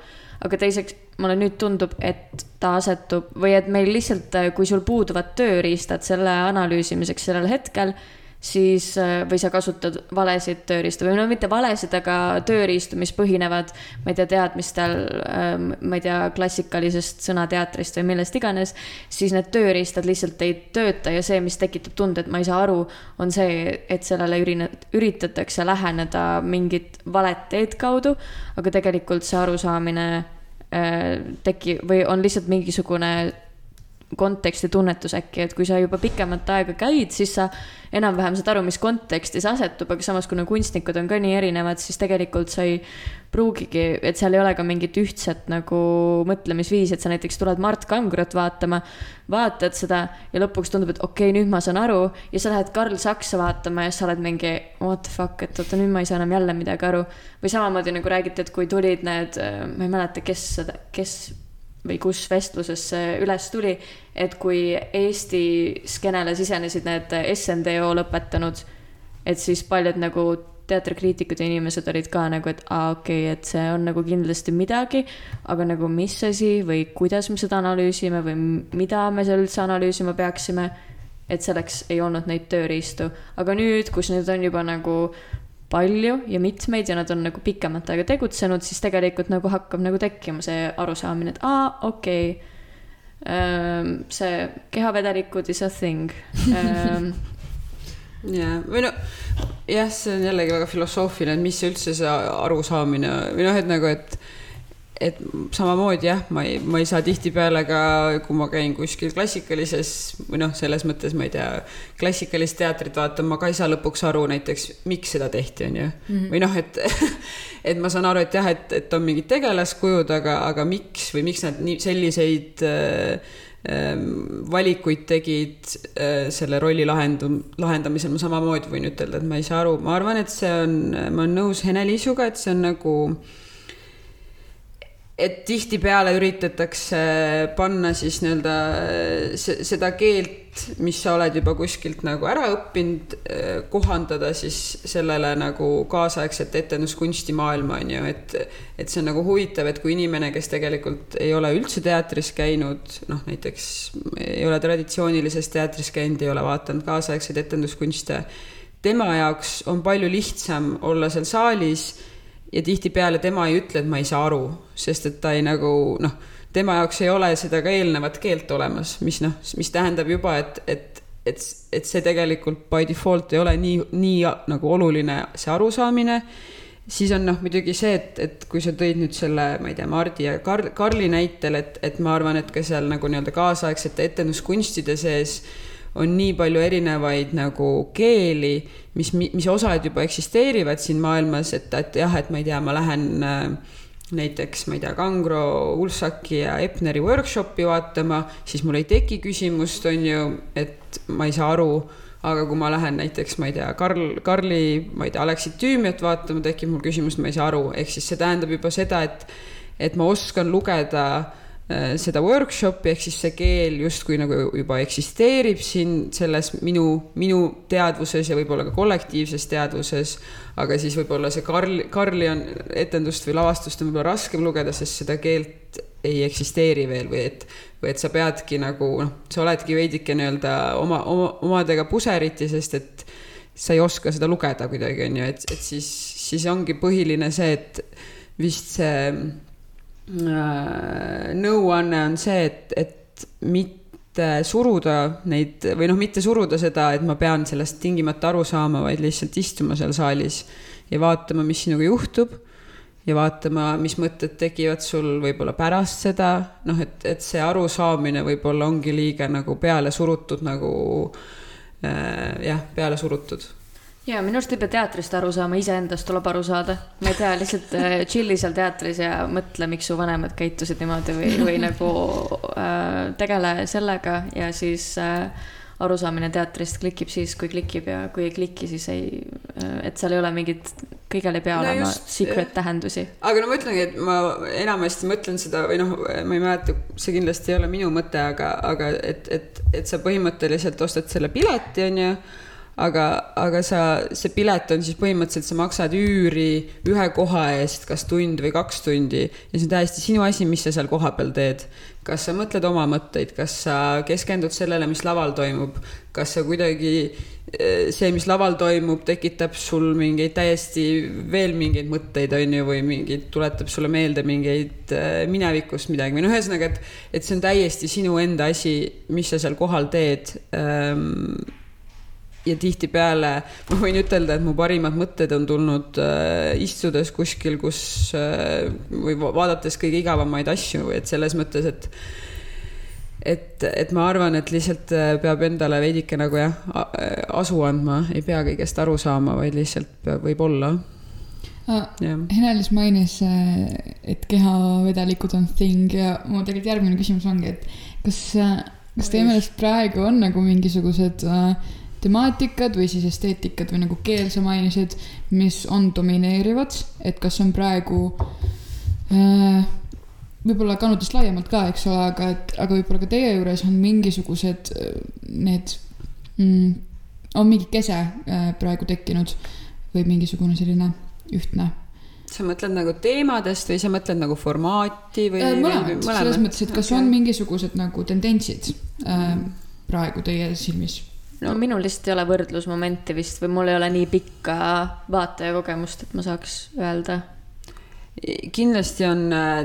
Aga teiseks mulle nüüd tundub, et ta asetub või et meil lihtsalt, kui sul puuduvad tööriistad selle analüüsimiseks sellel hetkel, siis äh, või sa kasutad valesid tööriistu või no mitte valesid, aga tööriistu, mis põhinevad, ma ei tea, teadmistel, ähm, ma ei tea, klassikalisest sõnateatrist või millest iganes, siis need tööriistad lihtsalt ei tööta ja see, mis tekitab tunde, et ma ei saa aru, on see, et sellele üritatakse läheneda mingit valet teed kaudu, aga tegelikult see arusaamine äh, teki- või on lihtsalt mingisugune konteksti tunnetus äkki, et kui sa juba pikemat aega käid, siis sa enam-vähem saad aru, mis kontekstis asetub, aga samas, kuna kunstnikud on ka nii erinevad, siis tegelikult sa ei pruugigi, et seal ei ole ka mingit ühtset nagu mõtlemisviisi, et sa näiteks tuled Mart Kangrot vaatama, vaatad seda ja lõpuks tundub, et okei okay,, nüüd ma saan aru ja sa lähed Karl Saksa vaatama ja sa oled mingi what the fuck, et oota, nüüd ma ei saa enam jälle midagi aru. või samamoodi nagu räägiti, et kui tulid need, ma ei mäleta, kes seda, kes või kus vestluses see üles tuli, et kui Eesti skeenele sisenesid need SNDO lõpetanud, et siis paljud nagu teatrikriitikud ja inimesed olid ka nagu, et aa, okei okay,, et see on nagu kindlasti midagi, aga nagu mis asi või kuidas me seda analüüsime või mida me seal üldse analüüsima peaksime, et selleks ei olnud neid tööriistu. aga nüüd, kus nüüd on juba nagu palju ja mitmeid ja nad on nagu pikemat aega tegutsenud, siis tegelikult nagu hakkab nagu tekkima see arusaamine, et aa, okei okay,. see kehavedelikud is a thing *laughs* jah, või no jah, see on jällegi väga filosoofiline, et mis üldse see arusaamine või noh, et nagu, et et samamoodi jah, ma ei, ma ei saa tihtipeale ka, kui ma käin kuskil klassikalises või noh, selles mõttes ma ei tea, klassikalist teatrit vaatan, ma ka ei saa lõpuks aru näiteks, miks seda tehti, on ju mm. -hmm. või noh, et, *laughs* et ma saan aru, et jah, et, et on mingid tegelaskujud, aga, aga miks või miks nad nii selliseid äh, ähm, valikuid tegid äh, selle rolli lahendu-, lahendamisel, ma samamoodi võin ütelda, et ma ei saa aru, ma arvan, et see on, ma olen nõus Hene-Liisuga, et see on nagu äh, et tihtipeale üritatakse panna siis nii-öelda seda keelt, mis sa oled juba kuskilt nagu ära õppinud, kohandada siis sellele nagu kaasaegset etenduskunstimaailma on ju, et et see on nagu huvitav, et kui inimene, kes tegelikult ei ole üldse teatris käinud, noh näiteks ei ole traditsioonilises teatris käinud, ei ole vaadanud kaasaegseid etenduskunste, tema jaoks on palju lihtsam olla seal saalis ja tihtipeale tema ei ütle, et ma ei saa aru, sest et ta ei nagu noh, tema jaoks ei ole seda ka eelnevat keelt olemas, mis noh, mis tähendab juba, et, et, et, et see tegelikult by default ei ole nii, nii nagu oluline see arusaamine. Siis on noh, muidugi see, et, et kui sa tõid nüüd selle, ma ei tea, Mardi ja Kar-, Karli näitel, et, et ma arvan, et ka seal nagu nii-öelda kaasaegsete etenduskunstide sees on nii palju erinevaid nagu keeli, mis, mis osad juba eksisteerivad siin maailmas, et, et jah, et ma ei tea, ma lähen äh, näiteks, ma ei tea, Kangro, Ulsaki ja Epneri workshopi vaatama, siis mul ei teki küsimust, on ju, et ma ei saa aru aga kui ma lähen näiteks, ma ei tea, Karl, Karli, ma ei tea, Aleksit Tüümiat vaatama, tekib mul küsimus, ma ei saa aru, ehk siis see tähendab juba seda, et, et ma oskan lugeda Äh, seda workshopi, ehk siis see keel justkui nagu juba eksisteerib siin selles minu, minu teadvuses ja võib-olla ka kollektiivses teadvuses. aga siis võib-olla see Karl, Karli on etendust või lavastust on võib-olla raskem lugeda, sest seda keelt ei eksisteeri veel või et, või et sa peadki nagu noh, sa oledki veidike nii-öelda oma, oma, omadega puseriti, sest et sa ei oska seda lugeda kuidagi, on ju, et, et siis, siis ongi põhiline see, et vist see Äh, nõuanne on see, et, et mitte suruda neid või noh, mitte suruda seda, et ma pean sellest tingimata aru saama, vaid lihtsalt istuma seal saalis ja vaatama, mis sinuga juhtub ja vaatama, mis mõtted tekivad sul võib-olla pärast seda, noh, et, et see arusaamine võib-olla ongi liiga nagu peale surutud nagu äh, jah, peale surutud ja minu arust ei pea teatrist aru saama, iseendast tuleb aru saada. ma ei tea, lihtsalt äh, chill'i seal teatris ja mõtle, miks su vanemad käitusid niimoodi või, või *laughs* nagu äh, tegele sellega ja siis äh, arusaamine teatrist klikib siis, kui klikib ja kui ei kliki, siis ei, äh, et seal ei ole mingit, kõigel ei pea no olema just, secret tähendusi. aga no ma ütlengi, et ma enamasti mõtlen seda või noh, ma ei mäleta, see kindlasti ei ole minu mõte, aga, aga et, et, et sa põhimõtteliselt ostad selle pileti, on ju aga, aga sa, see pilet on siis põhimõtteliselt, sa maksad üüri ühe koha eest, kas tund või kaks tundi ja see on täiesti sinu asi, mis sa seal kohapeal teed. kas sa mõtled oma mõtteid, kas sa keskendud sellele, mis laval toimub, kas sa kuidagi eh, see, mis laval toimub, tekitab sul mingeid täiesti veel mingeid mõtteid, on ju, või mingeid, tuletab sulle meelde mingeid eh, minevikust midagi? Või noh, ühesõnaga, et, et see on täiesti sinu enda asi, mis sa seal kohal teed. Ähm, ja tihtipeale ma võin ütelda, et mu parimad mõtted on tulnud äh, istudes kuskil, kus äh, või vaadates kõige igavamaid asju, et selles mõttes, et et, et ma arvan, et lihtsalt äh, peab endale veidike nagu jah, asu andma, ei pea kõigest aru saama, vaid lihtsalt peab, võib olla. Ah,. Henelis mainis, äh, et kehavedelikud on thing ja mu tegelikult järgmine küsimus ongi, et kas, äh, kas teie meelest praegu on nagu mingisugused äh, temaatikad või siis esteetikad või nagu keel sa mainisid, mis on domineerivad, et kas on praegu äh, võib-olla kannutust laiemalt ka, eks ole, aga et, aga võib-olla ka teie juures on mingisugused äh, need mm,, on mingi kese äh, praegu tekkinud või mingisugune selline ühtne? Sa mõtled nagu teemadest või sa mõtled nagu formaati või? Äh, mõlemad, selles mõttes, et kas on mingisugused nagu tendentsid äh, praegu teie silmis no minul lihtsalt ei ole võrdlusmomenti vist või mul ei ole nii pikka vaatajakogemust, et ma saaks öelda. kindlasti on äh,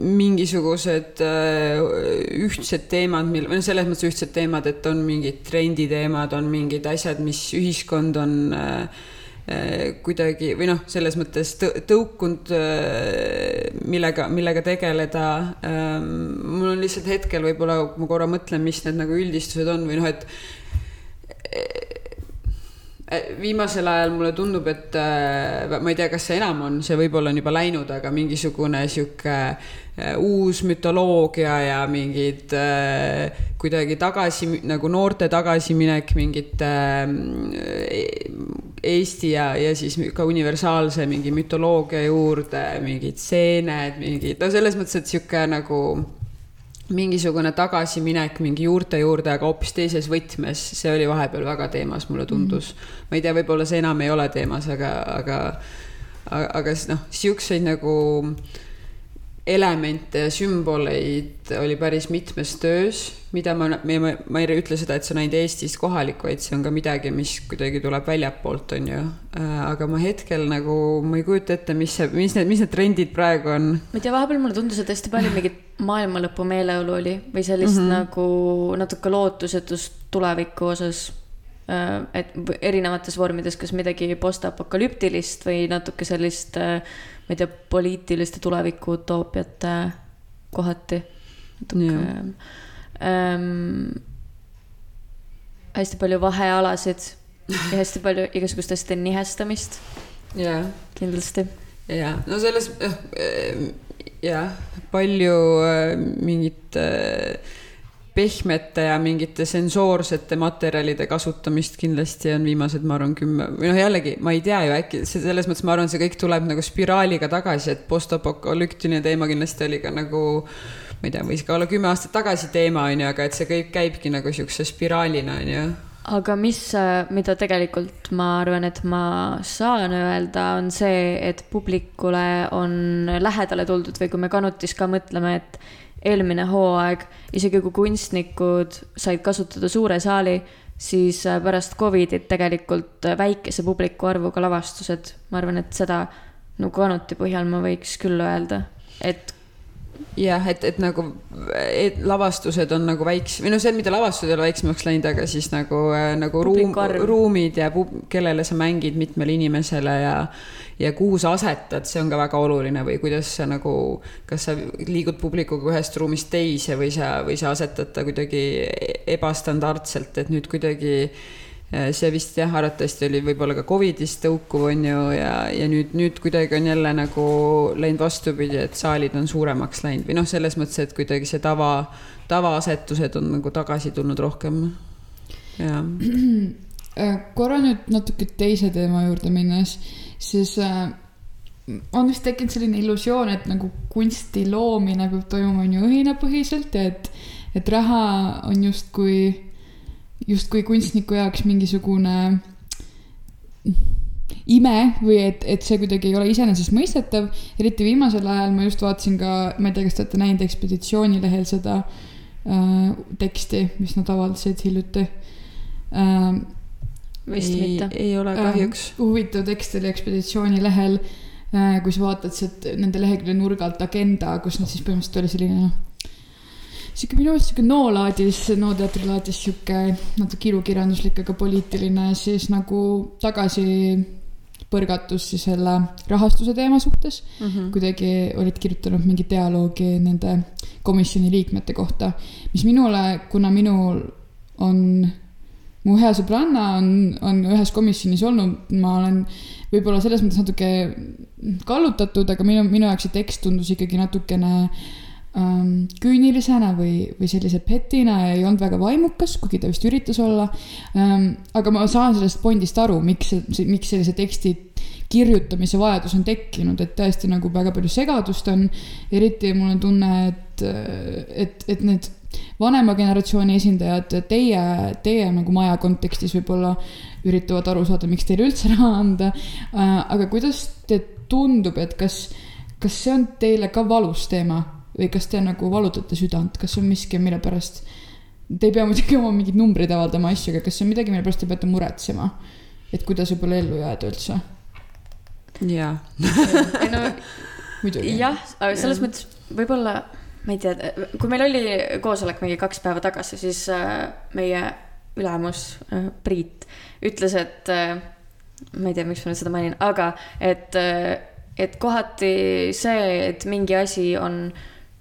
mingisugused äh, ühtsed teemad, mil, või noh, selles mõttes ühtsed teemad, et on mingid trenditeemad, on mingid asjad, mis ühiskond on äh, kuidagi või noh, selles mõttes tõukunud, millega, millega tegeleda. Ähm, mul on lihtsalt hetkel võib-olla, kui ma korra mõtlen, mis need nagu üldistused on või noh, et viimasel ajal mulle tundub, et äh, ma ei tea, kas see enam on, see võib-olla on juba läinud, aga mingisugune sihuke äh, uus mütoloogia ja mingid kuidagi tagasi nagu noorte tagasiminek mingite Eesti ja, ja siis ka universaalse mingi mütoloogia juurde, mingid seened, mingid, no selles mõttes, et sihuke nagu mingisugune tagasiminek mingi juurte juurde, aga hoopis teises võtmes, see oli vahepeal väga teemas, mulle tundus mm. -hmm. ma ei tea, võib-olla see enam ei ole teemas, aga, aga, aga, aga noh, siukseid nagu elemente ja sümboleid oli päris mitmes töös, mida ma, ma, ma ei ütle seda, et see on ainult Eestis kohalik, vaid see on ka midagi, mis kuidagi tuleb väljapoolt, on ju. Äh, aga ma hetkel nagu, ma ei kujuta ette, mis see, mis need, mis need trendid praegu on. ma ei tea, vahepeal mulle tundus, et hästi palju mingit maailmalõpu meeleolu oli või sellist mm -hmm. nagu natuke lootusetust tuleviku osas. Äh, et erinevates vormides, kas midagi postapokalüptilist või natuke sellist, äh, ma ei tea, poliitiliste tuleviku utoopiat kohati. natuke. Ähm, hästi palju vahealasid *laughs* ja hästi palju igasuguste asjade nihestamist jaa kindlasti. ja no selles äh, jah, palju äh, mingit äh, pehmete ja mingite sensoorsete materjalide kasutamist kindlasti on viimased, ma arvan, kümme või noh, jällegi ma ei tea ju äkki see selles mõttes, ma arvan, see kõik tuleb nagu spiraaliga tagasi, et postapokalüptiline teema kindlasti oli ka nagu ma ei tea, võis ka olla kümme aastat tagasi teema on ju, aga et see kõik käibki nagu siukse spiraalina on ju. aga mis, mida tegelikult ma arvan, et ma saan öelda, on see, et publikule on lähedale tuldud või kui me Kanutis ka mõtleme, et eelmine hooaeg, isegi kui kunstnikud said kasutada suure saali, siis äh, pärast Covidit tegelikult väikese publiku arvuga lavastused, ma arvan, et seda nagu Kanuti põhjal ma võiks küll öelda, et jah, et, et nagu et lavastused on nagu väiksem või noh, see, mida lavastused ei ole väiksemaks läinud, aga siis nagu, nagu ruum ruumid ja pub- kellele sa mängid mitmele inimesele ja ja kuhu sa asetad, see on ka väga oluline või kuidas sa nagu, kas sa liigud publikuga ühest ruumist teise või sa, või sa asetad ta kuidagi ebastandardselt, et nüüd kuidagi see vist jah, arvatavasti oli võib-olla ka Covidist tõukuv on ju ja, ja nüüd, nüüd kuidagi on jälle nagu läinud vastupidi, et saalid on suuremaks läinud või noh, selles mõttes, et kuidagi see tava, tavaasetused on nagu tagasi tulnud rohkem. jah, Äh, korra nüüd natuke teise teema juurde minnes, siis äh, on vist tekkinud selline illusioon, et nagu kunsti loomine peab toimuma on ju õhinapõhiselt ja et, et raha on justkui, justkui kunstniku jaoks mingisugune ime või et, et see kuidagi ei ole iseenesestmõistetav. eriti viimasel ajal ma just vaatasin ka, ma ei tea, kas te olete näinud ekspeditsioonilehel seda äh, teksti, mis nad avaldasid hiljuti äh,. vist ei mitte., ei ole kahjuks. huvitav tekst oli ekspeditsiooni lehel, kui sa vaatad sealt nende lehekülje nurgalt agenda, kus nad siis põhimõtteliselt oli selline noh, sihuke minu meelest sihuke no-laadis, no-teatri laadis sihuke natuke ilukirjanduslik, aga poliitiline siis nagu tagasi põrgatus siis selle rahastuse teema suhtes mm. -hmm. kuidagi olid kirjutanud mingi dialoogi nende komisjoni liikmete kohta, mis minule, kuna minul on mu hea sõbranna on, on ühes komisjonis olnud, ma olen võib-olla selles mõttes natuke kallutatud, aga minu, minu jaoks see tekst tundus ikkagi natukene ähm, küünilisena või, või sellise petina ja ei olnud väga vaimukas, kuigi ta vist üritas olla ähm,. aga ma saan sellest pointist aru, miks, miks sellise teksti kirjutamise vajadus on tekkinud, et tõesti nagu väga palju segadust on. eriti mul on tunne, et, et, et need vanema generatsiooni esindajad, teie, teie nagu maja kontekstis võib-olla üritavad aru saada, miks teile üldse raha anda. aga kuidas te tundub, et kas, kas see on teile ka valus teema või kas te nagu valutate südant, kas on miski, mille pärast Te ei pea muidugi oma mingeid numbreid avaldama asju, aga kas see on midagi, mille pärast te peate muretsema? et kuidas võib-olla ellu jääda üldse? jaa, *laughs* ei no muidugi. jah, aga selles mõttes võib-olla, ma ei tea, kui meil oli koosolek mingi kaks päeva tagasi, siis äh, meie ülemus äh, Priit ütles, et äh, ma ei tea, miks ma nüüd seda mainin, aga et, et kohati see, et mingi asi on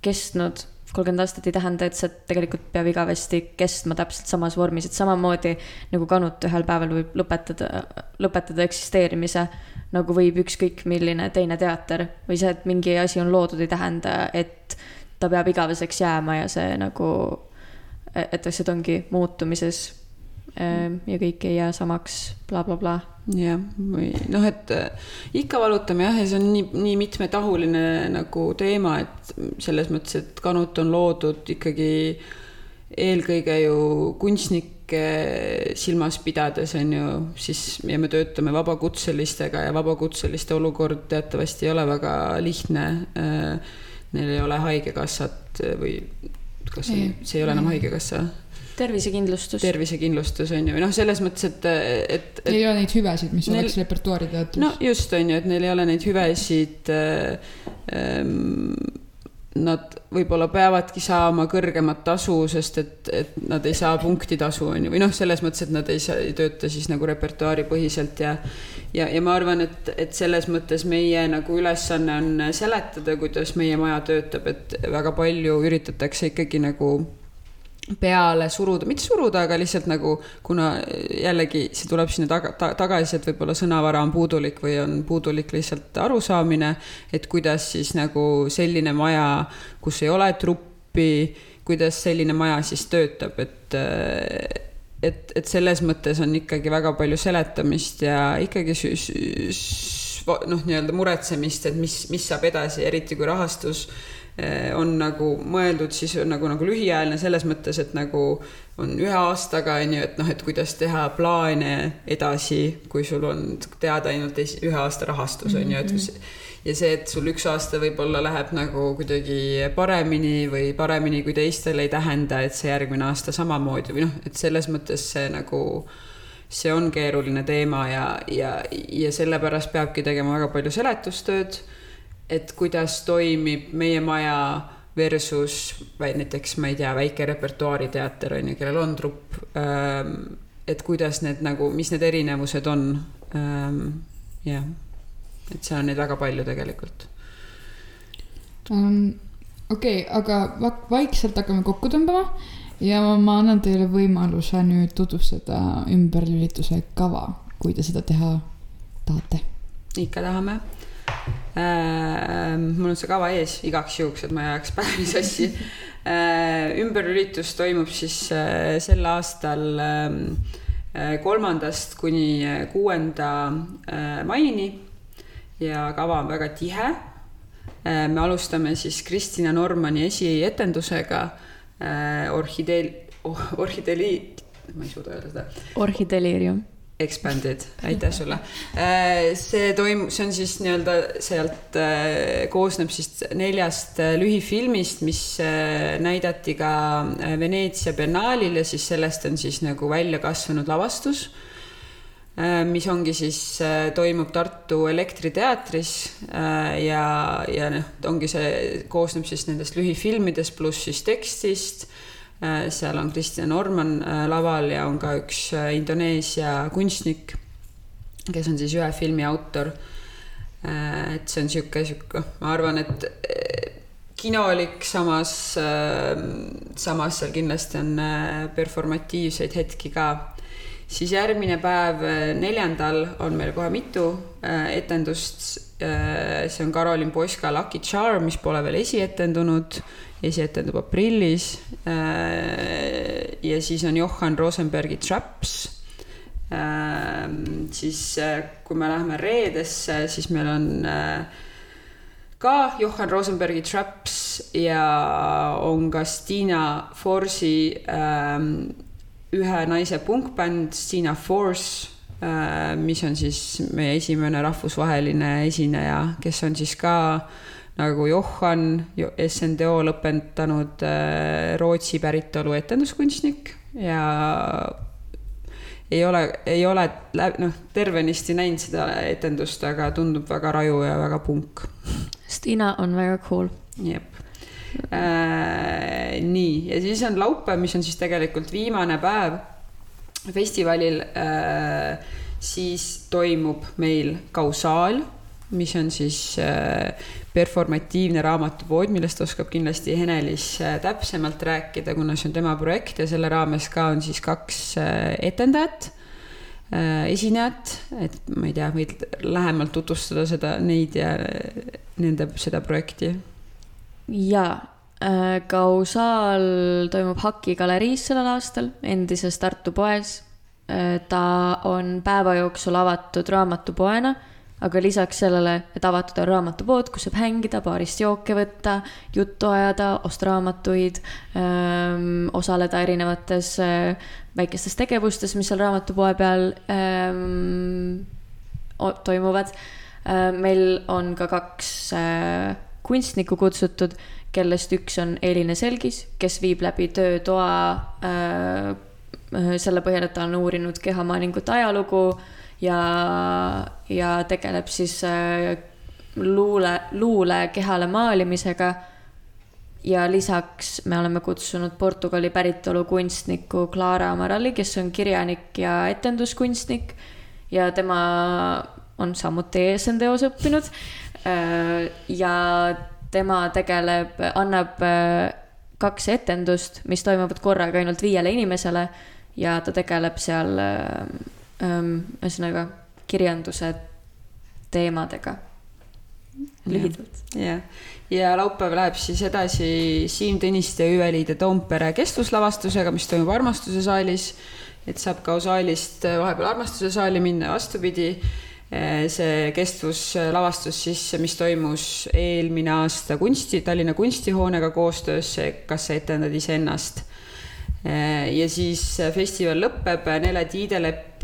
kestnud kolmkümmend aastat ei tähenda, et see tegelikult peab igavesti kestma täpselt samas vormis, et samamoodi nagu Kanut ühel päeval võib lõpetada, lõpetada eksisteerimise, nagu võib ükskõik milline teine teater. või see, et mingi asi on loodud, ei tähenda, et ta peab igaveseks jääma ja see nagu, et asjad ongi muutumises ja kõik ei jää samaks bla,, blablabla. jah, või noh, et äh, ikka valutame jah, ja see on nii, nii mitmetahuline nagu teema, et selles mõttes, et Kanut on loodud ikkagi eelkõige ju kunstnikke silmas pidades on ju siis ja me töötame vabakutselistega ja vabakutseliste olukord teatavasti ei ole väga lihtne. Neil ei ole haigekassat või kas see, see ei ole enam haigekassa, tervisekindlustus. tervisekindlustus on ju, noh, selles mõttes, et, et, et ei ole neid hüvesid, mis Neil- oleks repertuaari teatris no just on ju, et neil ei ole neid hüvesid äh,. Ähm, nad võib-olla peavadki saama kõrgemat tasu, sest et, et nad ei saa punktitasu on ju, või noh, selles mõttes, et nad ei saa, ei tööta siis nagu repertuaaripõhiselt ja ja, ja ma arvan, et, et selles mõttes meie nagu ülesanne on seletada, kuidas meie maja töötab, et väga palju üritatakse ikkagi nagu peale suruda, mitte suruda, aga lihtsalt nagu, kuna jällegi see tuleb sinna taga ta,, tagasi, et võib-olla sõnavara on puudulik või on puudulik lihtsalt arusaamine, et kuidas siis nagu selline maja, kus ei ole truppi, kuidas selline maja siis töötab, et et, et selles mõttes on ikkagi väga palju seletamist ja ikkagi noh, nii-öelda muretsemist, et mis, mis saab edasi, eriti kui rahastus äh, on nagu mõeldud siis nagu, nagu lühiajaline selles mõttes, et nagu on ühe aastaga, on ju, et noh, et kuidas teha plaane edasi, kui sul on teada ainult ühe aasta rahastus, on ju, et mhm. ja see, et sul üks aasta võib-olla läheb nagu kuidagi paremini või paremini kui teistel, ei tähenda, et see järgmine aasta samamoodi või noh, et selles mõttes see nagu see on keeruline teema ja, ja, ja sellepärast peabki tegema väga palju seletustööd et kuidas toimib meie maja versus näiteks, ma ei tea, väike repertuaariteater on ju, kellel on trupp. Ähm, et kuidas need nagu, mis need erinevused on. Ähm, jah, et seal on neid väga palju tegelikult um,. okei okay,, aga vaikselt hakkame kokku tõmbama ja ma annan teile võimaluse nüüd tutvustada ümberlülituse kava, kui te seda teha tahate. ikka tahame mul on see kava ees igaks juhuks, et ma ei ajaks päevi sassi. Äh, ümberlülitus toimub siis äh, sel aastal ähm, kolmandast kuni kuuenda maini ja kava on väga tihe. me alustame siis Kristina Normani esietendusega orhideel, orhideli, ma ei suuda öelda seda. orhideliirium Expanded, aitäh sulle. Äh, see toimub, see on siis nii-öelda sealt äh, koosneb siis neljast äh, lühifilmist, mis näidati ka Veneetsia biennaalil ja siis sellest on siis nagu välja kasvanud lavastus. mis ongi siis, toimub Tartu Elektriteatris ja, ja noh, ongi see, koosneb siis nendest lühifilmidest pluss siis tekstist seal on Kristjan Orman äh, laval ja on ka üks äh, Indoneesia kunstnik, kes on siis ühe filmi autor. et see on sihuke, sihuke, ma arvan, et kinolik, samas, samas seal kindlasti on performatiivseid hetki ka siis järgmine päev, neljandal on meil kohe mitu etendust. see on Karolin Poska Lucky Charm, mis pole veel esietendunud esietendub aprillis. Äh, ja siis on Johan Rosenbergi Traps. Äh, siis äh, kui me läheme reedesse, siis meil on ka Johan Rosenbergi Traps ja on ka Stina Forsi ühe naise punkbänd Stina Force mis on siis meie esimene rahvusvaheline esineja, kes on siis ka nagu Johan, SNDO lõpetanud äh, Rootsi päritolu etenduskunstnik ja ei ole, ei ole noh, tervenisti näinud seda etendust, aga tundub väga raju ja väga punk. Stina on väga cool. jep äh,. nii, ja siis on laupäev, mis on siis tegelikult viimane päev festivalil äh,. siis toimub meil kausaal mis on siis äh, performatiivne raamatupood, millest oskab kindlasti Henelis äh, täpsemalt rääkida, kuna see on tema projekt ja selle raames ka on siis kaks äh, etendajat, esinejat, et ma ei tea, võid lähemalt tutvustada seda, neid ja nende, seda projekti? jaa, Kausaal toimub Haki galeriis sellel aastal, endises Tartu poes. ta on päeva jooksul avatud raamatupoena aga lisaks sellele, et avatud on raamatupood, kus saab hängida, baarist jooke võtta, juttu ajada, osta raamatuid, ähm, osaleda erinevates äh, väikestes tegevustes, mis seal raamatupoe peal ähm, toimuvad. Äh, meil on ka kaks äh, kunstnikku kutsutud, kellest üks on Eline Selgis, kes viib läbi töötoa selle põhjal, et ta on uurinud kehamaalingute ajalugu ja, ja tegeleb siis äh, luule, luule kehale maalimisega. ja lisaks me oleme kutsunud Portugali päritolu kunstniku Clara Amaralli, kes on kirjanik ja etenduskunstnik ja tema on samuti ESN-teos õppinud. Äh, ja tema tegeleb, annab äh, kaks etendust, mis toimuvad korraga ainult viiele inimesele ja ta tegeleb seal ühesõnaga kirjanduse teemadega lühidalt. jah, ja laupäev läheb siis edasi Siim Tõniste ja Üveliide Toompere kestluslavastusega, mis toimub Armastuse saalis. et saab ka saalist vahepeal Armastuse saali minna, vastupidi. see kestluslavastus siis, mis toimus eelmine aasta kunsti, Tallinna kunstihoonega koostöös, kas sa etendad iseennast ja siis festival lõpeb Nele Tiidelepp äh,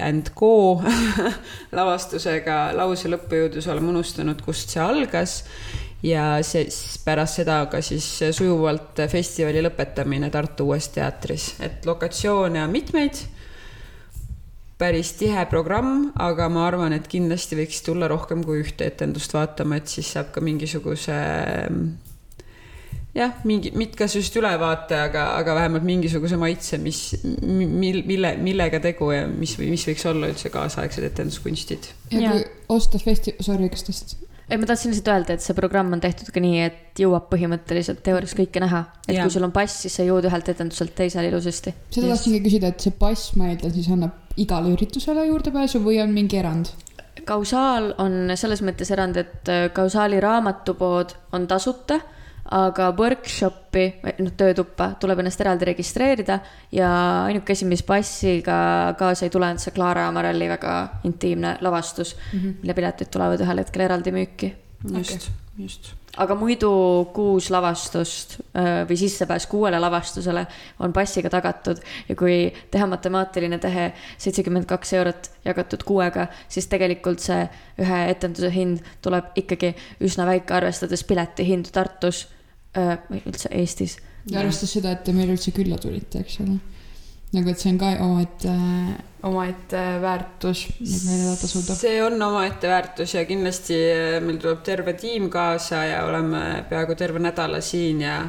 and Co *laughs* lavastusega Lause lõppu jõudus oleme unustanud, kust see algas. ja see pärast seda ka siis sujuvalt festivali lõpetamine Tartu Uues Teatris, et lokatsioone on mitmeid. päris tihe programm, aga ma arvan, et kindlasti võiks tulla rohkem kui ühte etendust vaatama, et siis saab ka mingisuguse jah, mingi, mitte kas just ülevaate, aga, aga vähemalt mingisuguse maitse, mis, mil, mille, millega tegu ja mis, mis võiks olla üldse kaasaegsed etenduskunstid. ja kui osta festi-, sorry, kas tõst-? ei, ma tahtsin lihtsalt öelda, et see programm on tehtud ka nii, et jõuab põhimõtteliselt teoorias kõike näha. et ja. kui sul on pass, siis sa jõuad ühelt etenduselt teisele ilusasti. seda tahtsingi küsida, et see pass, ma eeldan, siis annab igale üritusele juurdepääsu või on mingi erand? kausaal on selles mõttes erand, et kausaali raamatupood on tasuta aga workshopi, noh, töötuppa tuleb ennast eraldi registreerida ja ainuke asi, mis passiga kaasa ei tule, on see Clara Amarelli väga intiimne lavastus mm, -hmm. mille piletid tulevad ühel hetkel eraldi müüki. Just okay., just aga muidu kuus lavastust või sissepääs kuuele lavastusele on passiga tagatud ja kui teha matemaatiline tehe seitsekümmend kaks eurot jagatud kuuega, siis tegelikult see ühe etenduse hind tuleb ikkagi üsna väike, arvestades piletihindu Tartus või üldse Eestis. ja arvestades seda, et te meile üldse külla tulite, eks ole. Nagu, et see on ka omaette, omaette väärtus, et meile tasuda. see on omaette väärtus ja kindlasti äh, meil tuleb terve tiim kaasa ja oleme peaaegu terve nädala siin ja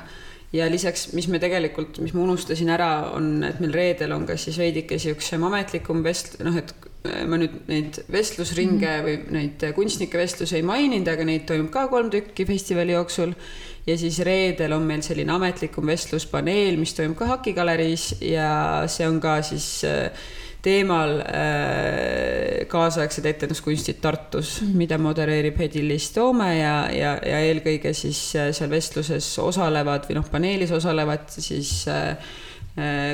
ja lisaks, mis me tegelikult, mis ma unustasin ära, on, et meil reedel on ka siis veidike siuksem ametlikum vest-, noh, et äh, ma nüüd neid vestlusringe mm -hmm. või neid kunstnike vestlusi ei maininud, aga neid toimub ka kolm tükki festivali jooksul ja siis reedel on meil selline ametlikum vestluspaneel, mis toimub ka Haki galeriis ja see on ka siis äh, teemal äh, kaasaegsed etenduskunstid Tartus -hmm. mida modereerib Hedi-Liis Toome ja, ja, ja eelkõige siis äh, seal vestluses osalevad või noh, paneelis osalevad siis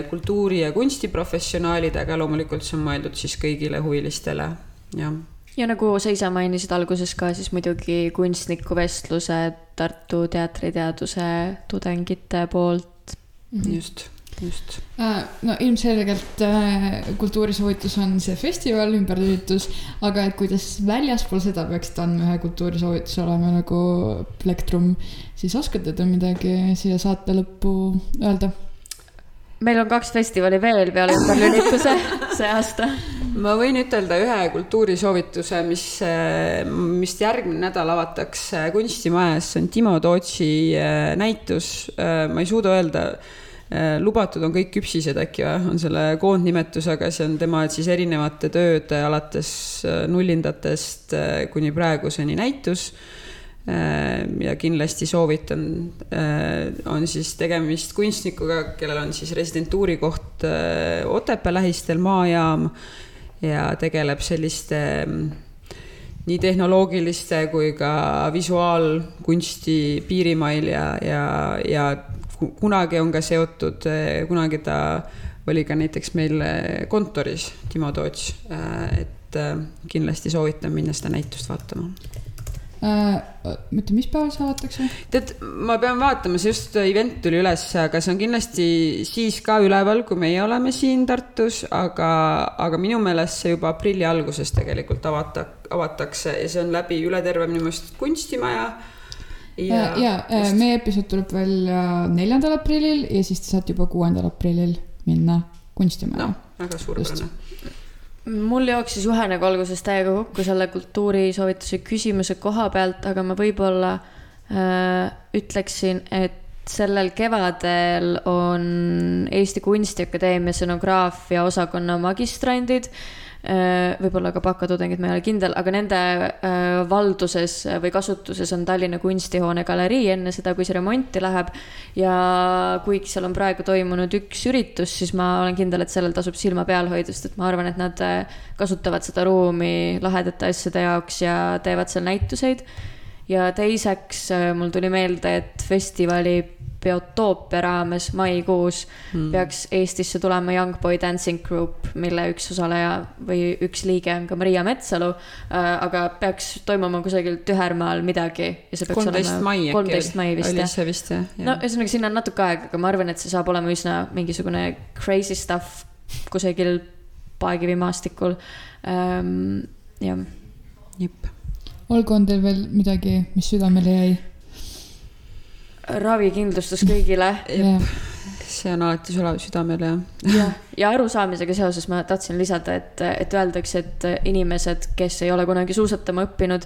kultuuri- ja kunstiprofessionaalid, aga loomulikult see on mõeldud siis kõigile huvilistele, jah ja nagu sa ise mainisid alguses ka, siis muidugi kunstnikuvestlused Tartu teatriteaduse tudengite poolt mm. -hmm. just, just. Äh, no ilmselgelt äh, kultuurisoovitus on see festival, ümbertöötus, aga et kuidas väljaspool seda peaksid andma ühe kultuurisoovituse olema nagu plektrum, siis oskate te midagi siia saate lõppu öelda? meil on kaks festivali veel peale ümberlülituse *laughs* see aasta. Ma võin ütelda ühe kultuurisoovituse, mis, mis järgmine nädal avatakse Kunstimajas, see on Timo Tootsi äh, näitus. Äh, ma ei suuda öelda, lubatud on kõik küpsised äkki või, on selle koondnimetus, aga see on tema siis erinevate tööde alates nullindatest kuni praeguseni näitus. Ja kindlasti soovitan, on siis tegemist kunstnikuga, kellel on siis residentuuri koht Otepää lähistel maajaam ja tegeleb selliste mm, nii tehnoloogiliste kui ka visuaalkunsti piirimail ja, ja, ja kunagi on ka seotud, kunagi ta oli ka näiteks meil kontoris, Timo Toots, et kindlasti soovitan minna seda näitust vaatama äh,. mitte, mis päeval see avatakse? tead, ma pean vaatama, see just event tuli üles, aga see on kindlasti siis ka üleval, kui meie oleme siin Tartus, aga, aga minu meelest see juba aprilli alguses tegelikult avata, avatakse ja see on läbi üle terve minu meelest kunstimaja ja, ja, ja äh, meie episood tuleb välja neljandal aprillil ja siis te saate juba kuuendal aprillil minna kunstimaja no,. väga suurepärane mul jooksis juhe nagu alguses täiega kokku selle kultuurisoovituse küsimuse koha pealt, aga ma võib-olla äh, ütleksin, et sellel kevadel on Eesti Kunstiakadeemia scenograafia osakonna magistrandid võib-olla ka bakatudengid, ma ei ole kindel, aga nende valduses või kasutuses on Tallinna Kunstihoone galerii enne seda, kui see remonti läheb. ja kuigi seal on praegu toimunud üks üritus, siis ma olen kindel, et sellel tasub silma peal hoida, sest et ma arvan, et nad kasutavad seda ruumi lahedate asjade jaoks ja teevad seal näituseid ja teiseks mul tuli meelde, et festivali Biotoopia raames maikuus mm. peaks Eestisse tulema Young Boy Dancing Group, mille üks osaleja või üks liige on ka Maria Metsalu äh,. aga peaks toimuma kusagil Tühermaal midagi ja see peaks olema kolmteist mai vist jah. vist jah ja.. no ühesõnaga, sinna on natuke aega, aga ma arvan, et see saab olema üsna mingisugune crazy stuff kusagil Paekivi maastikul ähm,. jah. jep. olgu, on teil veel midagi, mis südamele jäi? Ravikindlustus kõigile. See on alati sulle südamele, jah. ja, ja arusaamisega seoses ma tahtsin lisada, et, et öeldakse, et inimesed, kes ei ole kunagi suusatama õppinud,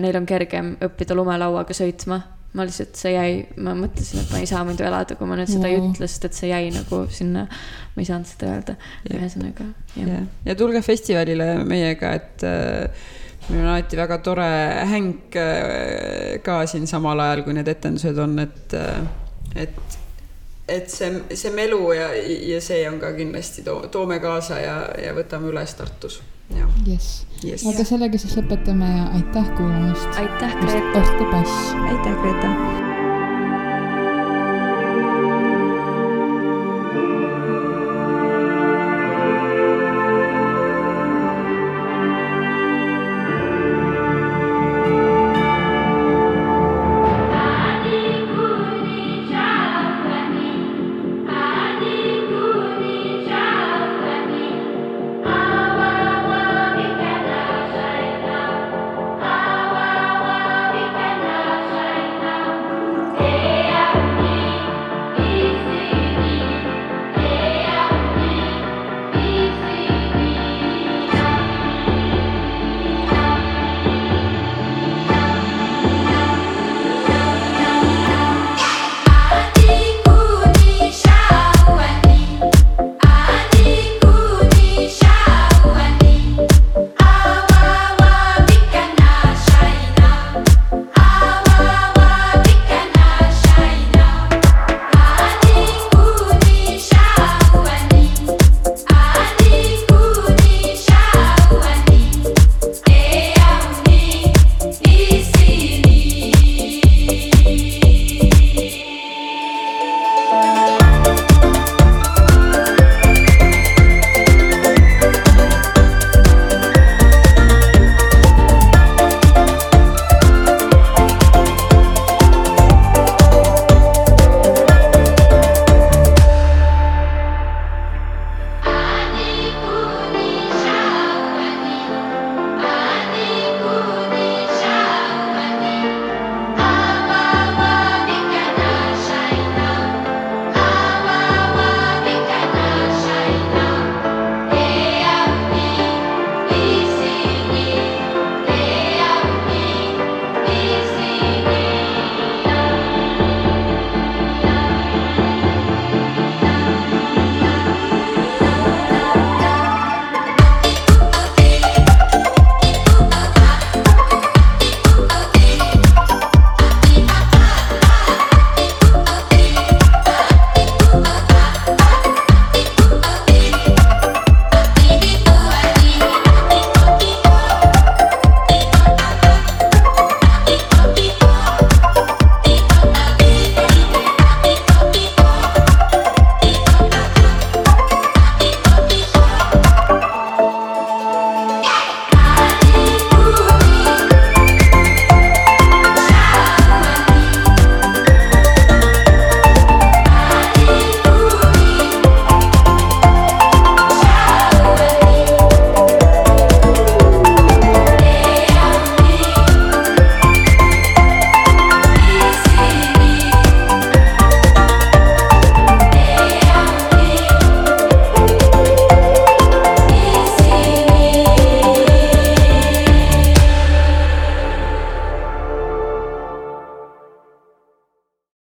neil on kergem õppida lumelauaga sõitma. ma lihtsalt, see jäi, ma mõtlesin, et ma ei saa muidu elada, kui ma nüüd seda ei ütle, sest et see jäi nagu sinna, ma ei saanud seda öelda, ühesõnaga. ja, ja tulge festivalile meiega, et äh, meil on alati väga tore hänk äh, ka siin samal ajal, kui need etendused on, et, äh, et, et see, see melu ja, ja see on ka kindlasti to, toome kaasa ja, ja võtame üles Tartus. jess yes., aga sellega siis lõpetame ja aitäh kuulamast. aitäh, pass. aitäh, Grete